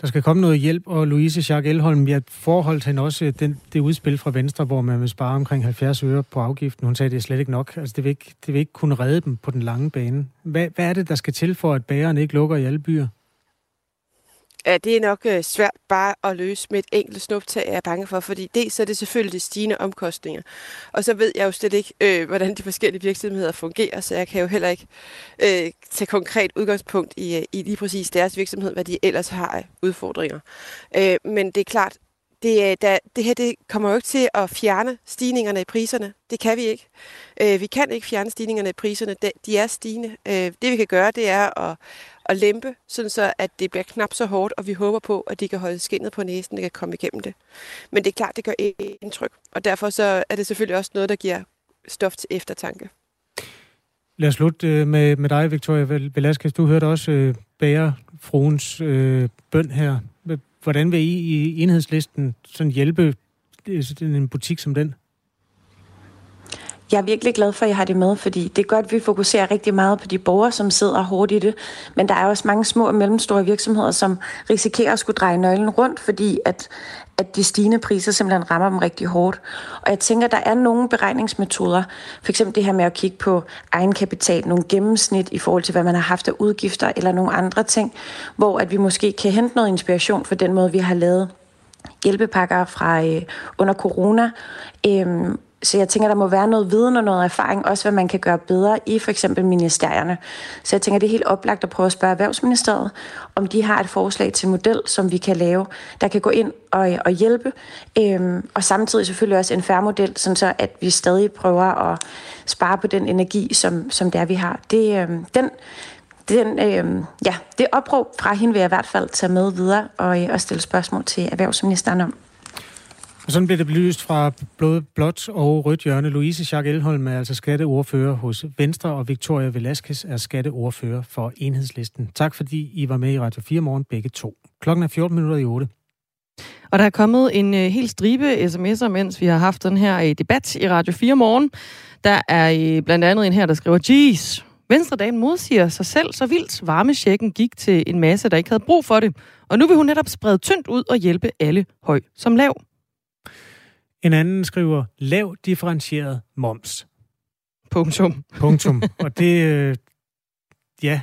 Der skal komme noget hjælp, og Louise Jacques Elholm, jeg forholdt hende også øh, den, det udspil fra Venstre, hvor man vil spare omkring 70 øre på afgiften. Hun sagde, at det er slet ikke nok. Altså, det vil ikke, det vil ikke kunne redde dem på den lange bane. Hvad, hvad er det, der skal til for, at bageren ikke lukker i alle byer? Ja, det er nok øh, svært bare at løse med et enkelt snuptag, er bange for, fordi dels er det selvfølgelig de stigende omkostninger, og så ved jeg jo slet ikke, øh, hvordan de forskellige virksomheder fungerer, så jeg kan jo heller ikke øh, tage konkret udgangspunkt i, øh, i lige præcis deres virksomhed, hvad de ellers har af udfordringer. Øh, men det er klart, det, øh, der, det her det kommer jo ikke til at fjerne stigningerne i priserne. Det kan vi ikke. Øh, vi kan ikke fjerne stigningerne i priserne. De, de er stigende. Øh, det vi kan gøre, det er at, at lempe, sådan så at det bliver knap så hårdt, og vi håber på, at de kan holde skinnet på næsen, og kan komme igennem det. Men det er klart, det gør indtryk, og derfor så er det selvfølgelig også noget, der giver stof til eftertanke. Lad os slutte øh, med, med dig, Victoria Velasquez. Du hørte også øh, bærefruens øh, bøn her. Hvordan vil I i enhedslisten sådan hjælpe øh, en butik som den? Jeg er virkelig glad for, at jeg har det med, fordi det er godt, at vi fokuserer rigtig meget på de borgere, som sidder hårdt i det. Men der er også mange små og mellemstore virksomheder, som risikerer at skulle dreje nøglen rundt, fordi at, at de stigende priser simpelthen rammer dem rigtig hårdt. Og jeg tænker, der er nogle beregningsmetoder, for eksempel det her med at kigge på egenkapital, nogle gennemsnit i forhold til, hvad man har haft af udgifter, eller nogle andre ting, hvor at vi måske kan hente noget inspiration for den måde, vi har lavet hjælpepakker fra øh, under corona, øh, så jeg tænker, der må være noget viden og noget erfaring, også hvad man kan gøre bedre i for eksempel ministerierne. Så jeg tænker, det er helt oplagt at prøve at spørge Erhvervsministeriet, om de har et forslag til model, som vi kan lave, der kan gå ind og, og hjælpe. Øhm, og samtidig selvfølgelig også en færre model, sådan så at vi stadig prøver at spare på den energi, som, som det er, vi har. Det, øhm, den, den, øhm, ja, det opråb fra hende vil jeg i hvert fald tage med videre og, og stille spørgsmål til erhvervsministeren om. Og sådan bliver det belyst fra blod, blåt og rødt hjørne. Louise Schack Elholm er altså skatteordfører hos Venstre, og Victoria Velasquez er skatteordfører for Enhedslisten. Tak fordi I var med i Radio 4 morgen begge to. Klokken er 14 minutter i 8. Og der er kommet en øh, helt stribe sms'er, mens vi har haft den her øh, debat i Radio 4 morgen. Der er øh, blandt andet en her, der skriver, Jeez, Venstredagen modsiger sig selv så vildt. Varmesjekken gik til en masse, der ikke havde brug for det. Og nu vil hun netop sprede tyndt ud og hjælpe alle høj som lav. En anden skriver, lav differentieret moms. Punktum. Punktum. Og det, øh, ja,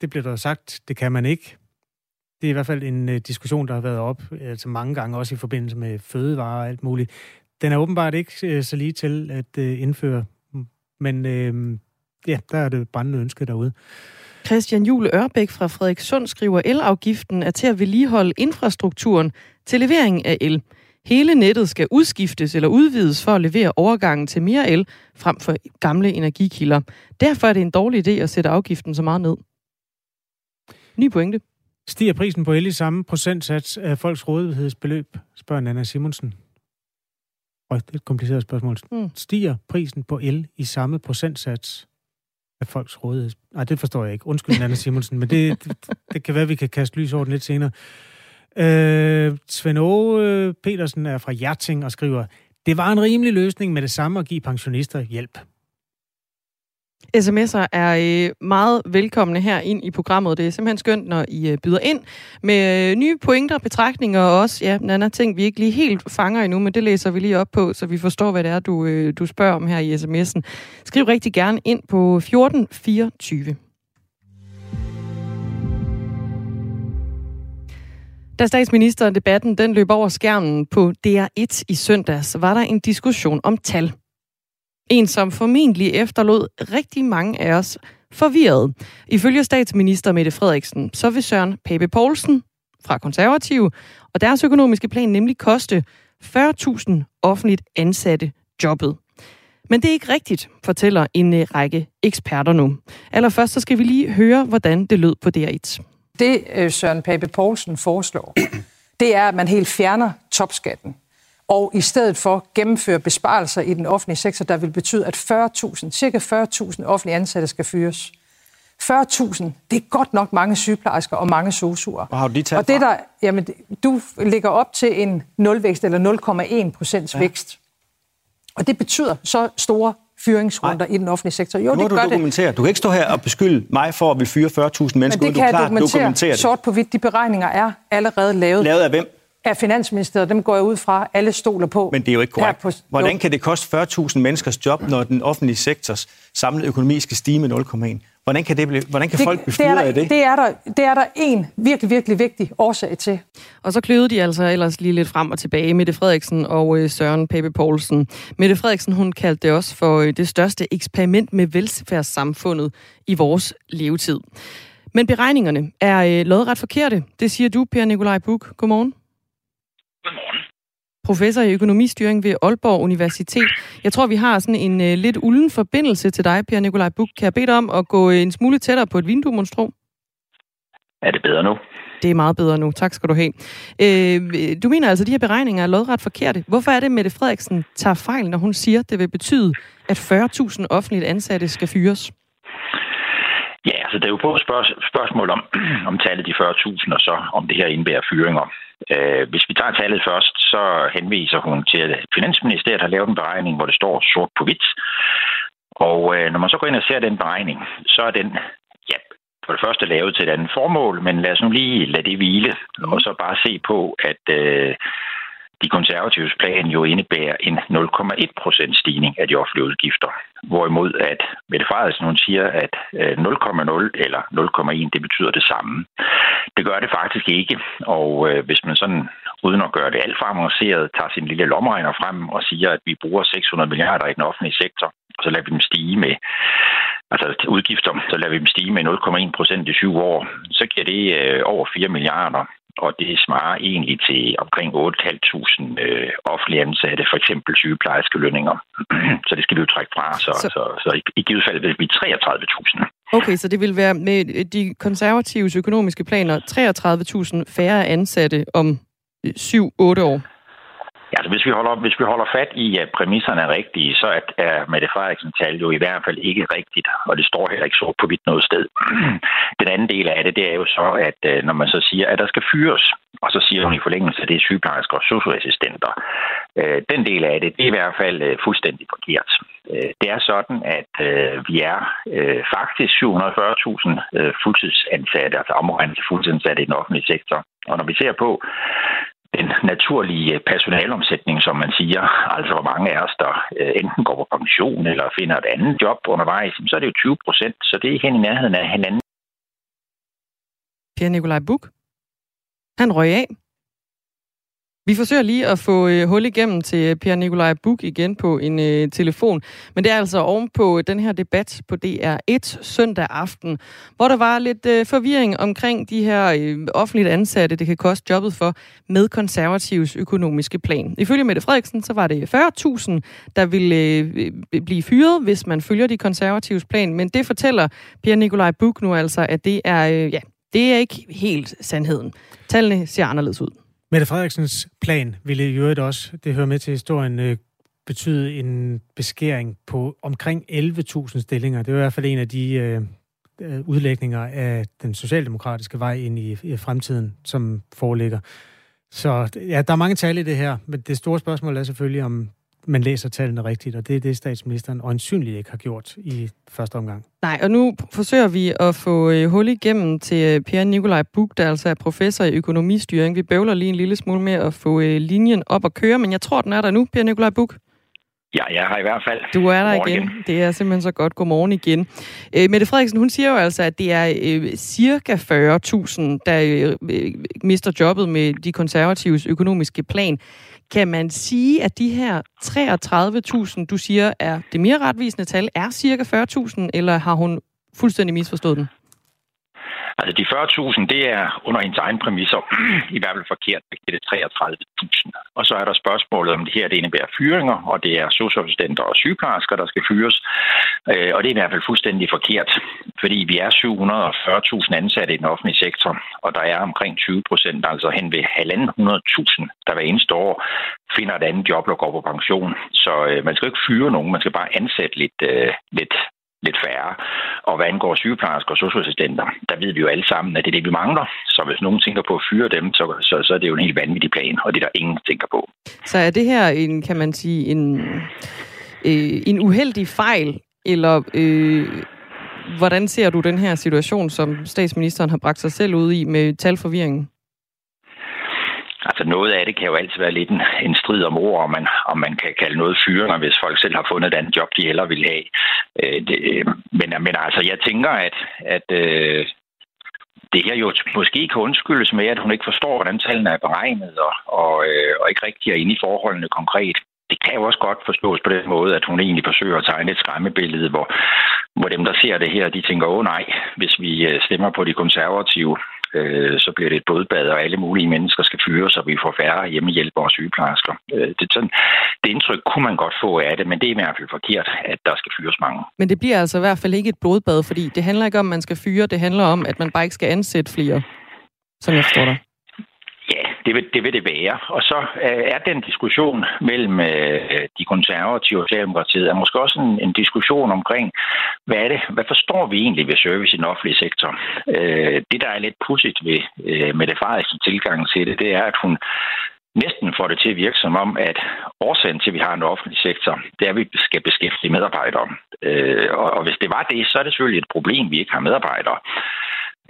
det bliver der sagt, det kan man ikke. Det er i hvert fald en uh, diskussion, der har været op altså mange gange, også i forbindelse med fødevarer og alt muligt. Den er åbenbart ikke uh, så lige til at indføre, men ja, der er det brændende ønske derude. Christian Jule Ørbæk fra Frederikssund skriver, elafgiften er til at vedligeholde infrastrukturen til levering af el. Hele nettet skal udskiftes eller udvides for at levere overgangen til mere el frem for gamle energikilder. Derfor er det en dårlig idé at sætte afgiften så meget ned. Ny pointe. Stiger prisen på el i samme procentsats af folks rådighedsbeløb, spørger Nana Simonsen. Og det er et kompliceret spørgsmål. Mm. Stiger prisen på el i samme procentsats af folks rådighed? Nej, det forstår jeg ikke. Undskyld, Nana Simonsen, men det, det, det kan være, vi kan kaste lys over den lidt senere. Øh, Svend Aage øh, Petersen er fra Hjerting og skriver, det var en rimelig løsning med det samme at give pensionister hjælp. SMS'er er øh, meget velkomne her ind i programmet. Det er simpelthen skønt, når I øh, byder ind med nye pointer, betragtninger og også ja, en anden ting, vi ikke lige helt fanger endnu, men det læser vi lige op på, så vi forstår, hvad det er, du, du spørger om her i sms'en. Skriv rigtig gerne ind på 1424. Da statsministerdebatten den løb over skærmen på DR1 i søndags, var der en diskussion om tal. En, som formentlig efterlod rigtig mange af os forvirret. Ifølge statsminister Mette Frederiksen, så vil Søren Pape Poulsen fra Konservative og deres økonomiske plan nemlig koste 40.000 offentligt ansatte jobbet. Men det er ikke rigtigt, fortæller en øh, række eksperter nu. Allerførst så skal vi lige høre, hvordan det lød på DR1. Det øh, Søren Pape Poulsen foreslår, det er, at man helt fjerner topskatten og i stedet for gennemføre besparelser i den offentlige sektor, der vil betyde, at 40.000, cirka 40.000 offentlige ansatte skal fyres. 40.000, det er godt nok mange sygeplejersker og mange sosuer. Og har du de Og det der, jamen, du ligger op til en nulvækst eller 0,1 procents ja. vækst. Og det betyder så store fyringsrunder Nej. i den offentlige sektor. Jo, det du gør dokumentere. Det. Du kan ikke stå her og beskylde mig for at vi fyre 40.000 mennesker. Men det kan du klart dokumentere, dokumentere sort på hvidt. De beregninger er allerede lavet. Lavet af hvem? Af Finansministeriet. Dem går jeg ud fra, alle stoler på. Men det er jo ikke korrekt. På, Hvordan kan det koste 40.000 menneskers job, når den offentlige sektors samlede økonomi skal stige med 0,1? Hvordan kan, det blive, hvordan kan det, folk blive fyret af det? Det er, der, det er der en virkelig, virkelig vigtig årsag til. Og så kløede de altså ellers lige lidt frem og tilbage, Mette Frederiksen og øh, Søren Pape Poulsen. Mette Frederiksen, hun kaldte det også for øh, det største eksperiment med velfærdssamfundet i vores levetid. Men beregningerne er øh, lodret forkerte. Det siger du, Per Nikolaj Buk. Godmorgen. Godmorgen professor i økonomistyring ved Aalborg Universitet. Jeg tror, vi har sådan en uh, lidt ulden forbindelse til dig, Per Nikolaj Buk. Kan jeg bede dig om at gå en smule tættere på et vindue, monstro? Er det bedre nu? Det er meget bedre nu. Tak skal du have. Øh, du mener altså, at de her beregninger er lodret forkerte. Hvorfor er det, Mette Frederiksen tager fejl, når hun siger, at det vil betyde, at 40.000 offentligt ansatte skal fyres? Altså Altså, det er jo både spørg- spørgsmål om, om tallet de 40.000, og så om det her indebærer fyringer. Øh, hvis vi tager tallet først, så henviser hun til, at Finansministeriet har lavet en beregning, hvor det står sort på hvidt. Og øh, når man så går ind og ser den beregning, så er den ja, for det første lavet til et andet formål, men lad os nu lige lade det hvile, og så bare se på, at øh, de konservatives plan jo indebærer en 0,1 procent stigning af de offentlige udgifter. Hvorimod at Mette Frederiksen hun siger, at øh, 0,0 eller 0,1 det betyder det samme. Det gør det faktisk ikke, og øh, hvis man sådan uden at gøre det alt for avanceret, tager sin lille lommeregner frem og siger, at vi bruger 600 milliarder i den offentlige sektor, og så lader vi dem stige med altså udgifter, så lader vi dem stige med 0,1 procent i syv år, så giver det øh, over 4 milliarder og det svarer egentlig til omkring 8.500 øh, offentlige ansatte, for eksempel sygeplejerske lønninger. så det skal vi jo trække fra, så, så, så, så i, i givet fald vil det blive 33.000. Okay, så det vil være med de konservatives økonomiske planer 33.000 færre ansatte om 7-8 år? Ja, altså hvis vi holder, hvis vi holder fat i, at præmisserne er rigtige, så er, er Mette Frederiksen tal jo i hvert fald ikke rigtigt, og det står heller ikke så på vidt noget sted. Den anden del af det, det er jo så, at øh, når man så siger, at der skal fyres, og så siger hun i forlængelse, at det er sygeplejersker og socioassistenter. Øh, den del af det, det er i hvert fald øh, fuldstændig forkert. Det er sådan, at vi er faktisk 740.000 fuldtidsansatte, altså omregnet til fuldtidsansatte i den offentlige sektor. Og når vi ser på, den naturlige personalomsætning, som man siger, altså hvor mange af os, der øh, enten går på pension eller finder et andet job undervejs, så er det jo 20 procent, så det er hen i nærheden af hinanden. Pierre Nikolaj Buk, han røg af. Vi forsøger lige at få øh, hul igennem til øh, Per Nikolaj Buk igen på en øh, telefon. Men det er altså oven på øh, den her debat på DR1 søndag aften, hvor der var lidt øh, forvirring omkring de her øh, offentligt ansatte, det kan koste jobbet for, med konservativs økonomiske plan. Ifølge Mette Frederiksen, så var det 40.000, der ville øh, blive fyret, hvis man følger de konservatives plan. Men det fortæller Per Nikolaj Buk nu altså, at det er, øh, ja, det er ikke helt sandheden. Tallene ser anderledes ud. Mette Frederiksens plan ville i øvrigt også, det hører med til historien, øh, betyde en beskæring på omkring 11.000 stillinger. Det er i hvert fald en af de øh, øh, udlægninger af den socialdemokratiske vej ind i, i fremtiden, som foreligger. Så ja, der er mange tal i det her, men det store spørgsmål er selvfølgelig, om man læser tallene rigtigt, og det er det, statsministeren øjensynligt ikke har gjort i første omgang. Nej, og nu forsøger vi at få øh, hul igennem til øh, Per Nikolaj Buk, der altså er professor i økonomistyring. Vi bøvler lige en lille smule med at få øh, linjen op at køre, men jeg tror, den er der nu, Per Nikolaj Buk. Ja, jeg har i hvert fald. Du er der igen. igen. Det er simpelthen så godt. Godmorgen igen. Øh, Mette Frederiksen, hun siger jo altså, at det er øh, cirka 40.000, der øh, mister jobbet med de konservatives økonomiske plan. Kan man sige, at de her 33.000, du siger, er det mere retvisende tal, er cirka 40.000, eller har hun fuldstændig misforstået den? Altså de 40.000, det er under hendes egen præmisser i hvert fald forkert. Det er 33.000. Og så er der spørgsmålet om det her, det indebærer fyringer, og det er socialassistenter og sygeplejersker, der skal fyres. Øh, og det er i hvert fald fuldstændig forkert, fordi vi er 740.000 ansatte i den offentlige sektor, og der er omkring 20 procent, altså hen ved 1.500.000, der hver eneste år finder et andet job og går på pension. Så øh, man skal ikke fyre nogen, man skal bare ansætte lidt, øh, lidt lidt færre. Og hvad angår sygeplejersker og socialassistenter, der ved vi jo alle sammen, at det er det, vi mangler. Så hvis nogen tænker på at fyre dem, så, så, så er det jo en helt vanvittig plan, og det er der ingen tænker på. Så er det her en, kan man sige, en, øh, en uheldig fejl, eller øh, hvordan ser du den her situation, som statsministeren har bragt sig selv ud i med talforvirringen? Altså noget af det kan jo altid være lidt en, en strid om ord, om man, om man kan kalde noget fyringer, hvis folk selv har fundet den job, de heller vil have. Øh, det, øh, men, men altså, jeg tænker, at, at øh, det her jo måske kan undskyldes med, at hun ikke forstår, hvordan tallene er beregnet, og, og, øh, og ikke rigtig er inde i forholdene konkret. Det kan jo også godt forstås på den måde, at hun egentlig forsøger at tegne et skræmmebillede, hvor, hvor dem, der ser det her, de tænker, åh nej, hvis vi øh, stemmer på de konservative, øh, så bliver det et blodbad, og alle mulige mennesker skal fyres, så vi får færre hjemmehjælpere og sygeplejersker. Øh, det, sådan, det indtryk kunne man godt få af det, men det er i hvert fald forkert, at der skal fyres mange. Men det bliver altså i hvert fald ikke et blodbad, fordi det handler ikke om, at man skal fyre, det handler om, at man bare ikke skal ansætte flere, som jeg forstår dig. Ja, det, vil, det vil det være. Og så øh, er den diskussion mellem øh, de konservative og Socialdemokratiet er måske også en, en diskussion omkring, hvad er det, hvad forstår vi egentlig ved service i den offentlige sektor? Øh, det, der er lidt pudsigt ved øh, med det tilgang til det, det er, at hun næsten får det til at virke som om, at årsagen til, at vi har en offentlig sektor, det er, at vi skal beskæftige medarbejdere. Øh, og, og hvis det var det, så er det selvfølgelig et problem, vi ikke har medarbejdere.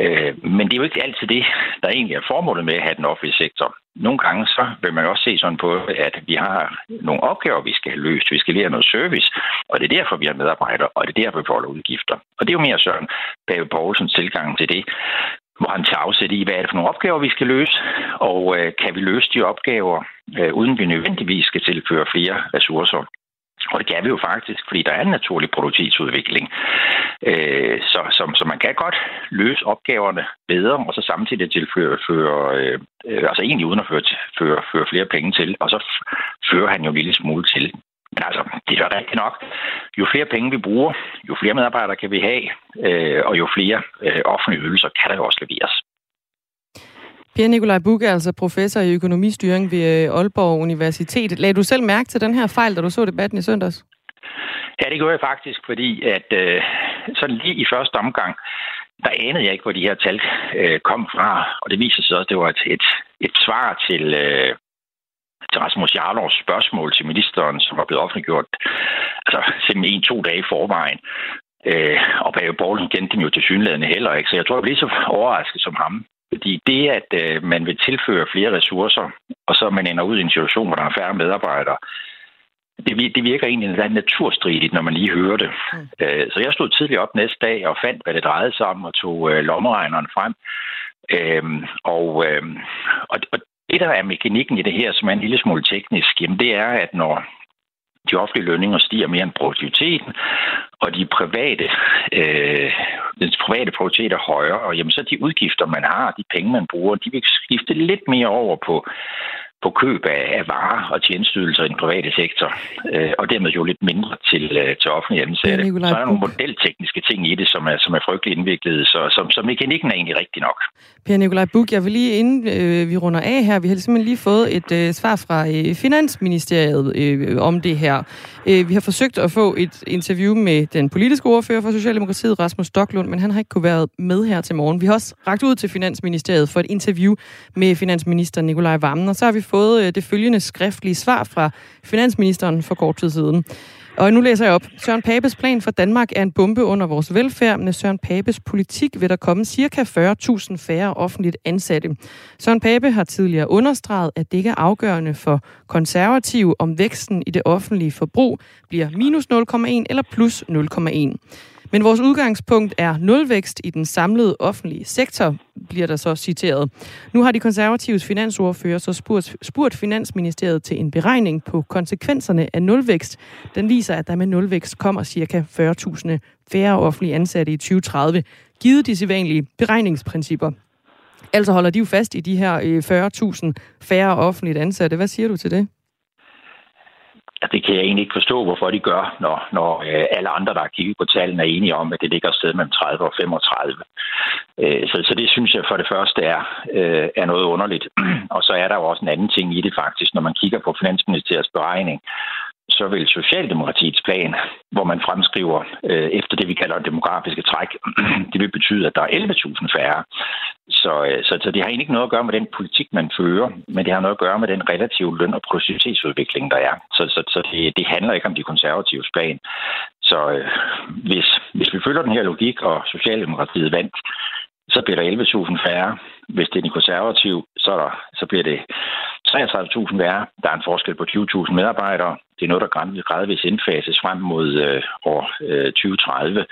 Øh, men det er jo ikke altid det, der egentlig er formålet med at have den offentlige sektor. Nogle gange så vil man også se sådan på, at vi har nogle opgaver, vi skal have løst. Vi skal levere noget service, og det er derfor, vi har medarbejdere, og det er derfor, vi får udgifter. Og det er jo mere Søren Pave Poulsens tilgang til det hvor han tager afsæt i, hvad er det for nogle opgaver, vi skal løse, og øh, kan vi løse de opgaver, øh, uden vi nødvendigvis skal tilføre flere ressourcer. Og det kan vi jo faktisk, fordi der er en naturlig produktivitetsudvikling. Øh, så, så, så man kan godt løse opgaverne bedre, og så samtidig tilføre, føre, øh, øh altså egentlig uden at føre, føre, føre flere penge til, og så fører han jo en lille smule til. Men altså, det er rigtigt nok. Jo flere penge vi bruger, jo flere medarbejdere kan vi have, øh, og jo flere øh, offentlige ydelser kan der jo også leveres. Pierre Nikolaj Bugge, altså professor i økonomistyring ved øh, Aalborg Universitet. Lagde du selv mærke til den her fejl, da du så debatten i søndags? Ja, det gjorde jeg faktisk, fordi at øh, sådan lige i første omgang, der anede jeg ikke, hvor de her tal øh, kom fra. Og det viser sig også, at det var et, et, et svar til, øh, til Rasmus Jarlovs spørgsmål til ministeren, som var blevet offentliggjort altså, simpelthen en-to dage i forvejen. Øh, og Pave Borgen kendte dem jo til synlædende heller ikke, så jeg tror, jeg blev lige så overrasket som ham. Fordi det, at øh, man vil tilføre flere ressourcer, og så man ender ud i en situation, hvor der er færre medarbejdere, det, det virker egentlig naturstridigt, når man lige hører det. Mm. Øh, så jeg stod tidligt op næste dag og fandt, hvad det drejede sig om, og tog øh, lommeregneren frem. Øhm, og, øh, og, og det, der er mekanikken i det her, som er en lille smule teknisk, jamen det er, at når de offentlige lønninger stiger mere end produktiviteten, og de private, øh, den private prioriteter højere, og jamen, så de udgifter, man har, de penge, man bruger, de vil skifte lidt mere over på på køb af, af varer og tjenestydelser i den private sektor, øh, og dermed jo lidt mindre til, øh, til offentlige ansatte. Ja, så er der nogle modeltekniske ting i det, som er, som er frygtelig indviklet, så, så, så mekanikken er egentlig rigtig nok. Per Nikolaj Buk, jeg vil lige inden øh, vi runder af her, vi har simpelthen lige fået et øh, svar fra øh, Finansministeriet øh, om det her. Øh, vi har forsøgt at få et interview med den politiske ordfører for Socialdemokratiet, Rasmus Stocklund, men han har ikke kunne være med her til morgen. Vi har også ragt ud til Finansministeriet for et interview med finansminister Nikolaj Vammen, og så har vi fået fået øh, det følgende skriftlige svar fra finansministeren for kort tid siden. Og nu læser jeg op. Søren Papes plan for Danmark er en bombe under vores velfærd. Med Søren Papes politik vil der komme ca. 40.000 færre offentligt ansatte. Søren Pape har tidligere understreget, at det ikke er afgørende for konservative, om væksten i det offentlige forbrug bliver minus 0,1 eller plus 0,1. Men vores udgangspunkt er nulvækst i den samlede offentlige sektor, bliver der så citeret. Nu har de konservatives finansordfører så spurgt, spurgt Finansministeriet til en beregning på konsekvenserne af nulvækst. Den viser, at der med nulvækst kommer ca. 40.000 færre offentlige ansatte i 2030, givet de sædvanlige beregningsprincipper. Altså holder de jo fast i de her øh, 40.000 færre offentligt ansatte. Hvad siger du til det? Ja, det kan jeg egentlig ikke forstå, hvorfor de gør, når, når øh, alle andre, der har kigget på tallene, er enige om, at det ligger et sted mellem 30 og 35. Øh, så, så det synes jeg for det første er, øh, er noget underligt. Og så er der jo også en anden ting i det faktisk, når man kigger på Finansministeriets beregning, så vil Socialdemokratiets plan, hvor man fremskriver øh, efter det, vi kalder demografiske træk, det vil betyde, at der er 11.000 færre. Så, øh, så, så det har egentlig ikke noget at gøre med den politik, man fører, men det har noget at gøre med den relative løn- og produktivitetsudvikling, der er. Så, så, så det, det handler ikke om de konservatives plan. Så øh, hvis, hvis vi følger den her logik, og Socialdemokratiet vandt, så bliver der 11.000 færre. Hvis det er de konservative, så, der, så bliver det 33.000 værre. Der er en forskel på 20.000 medarbejdere. Det er noget, der gradvist indfases frem mod øh, år øh, 2030.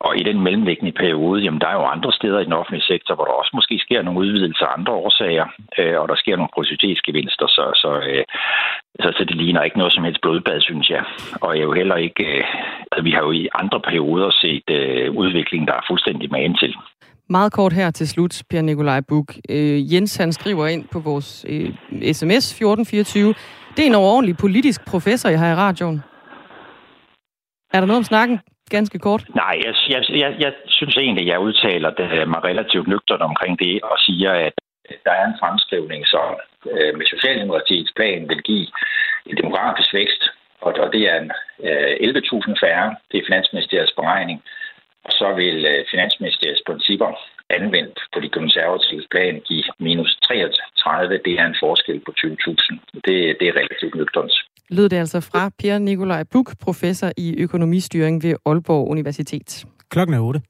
Og i den mellemliggende periode, jamen, der er jo andre steder i den offentlige sektor, hvor der også måske sker nogle udvidelser af andre årsager, øh, og der sker nogle produktivitetsgevinster, så, så, øh, så, så det ligner ikke noget som helst blodbad, synes jeg. Og jeg jo heller ikke, øh, altså, vi har jo i andre perioder set øh, udvikling, der er fuldstændig magen til. Meget kort her til slut, Per Nikolaj Buk. Øh, Jens han skriver ind på vores øh, sms 1424. Det er en overordentlig politisk professor, jeg har i radioen. Er der noget om snakken? Ganske kort. Nej, jeg, jeg, jeg, jeg synes egentlig, jeg udtaler det, øh, mig relativt nøgtert omkring det, og siger, at øh, der er en fremskrivning, som øh, med Socialdemokratiets plan vil give en demografisk vækst, og, og det er en, øh, 11.000 færre. Det er Finansministeriets beregning. Og så vil øh, Finansministeriets principper anvendt på de konservative plan give minus 33. Det er en forskel på 20.000. Det, det er relativt nøgternt. Lød det altså fra Per Nikolaj Buk, professor i økonomistyring ved Aalborg Universitet. Klokken er 8.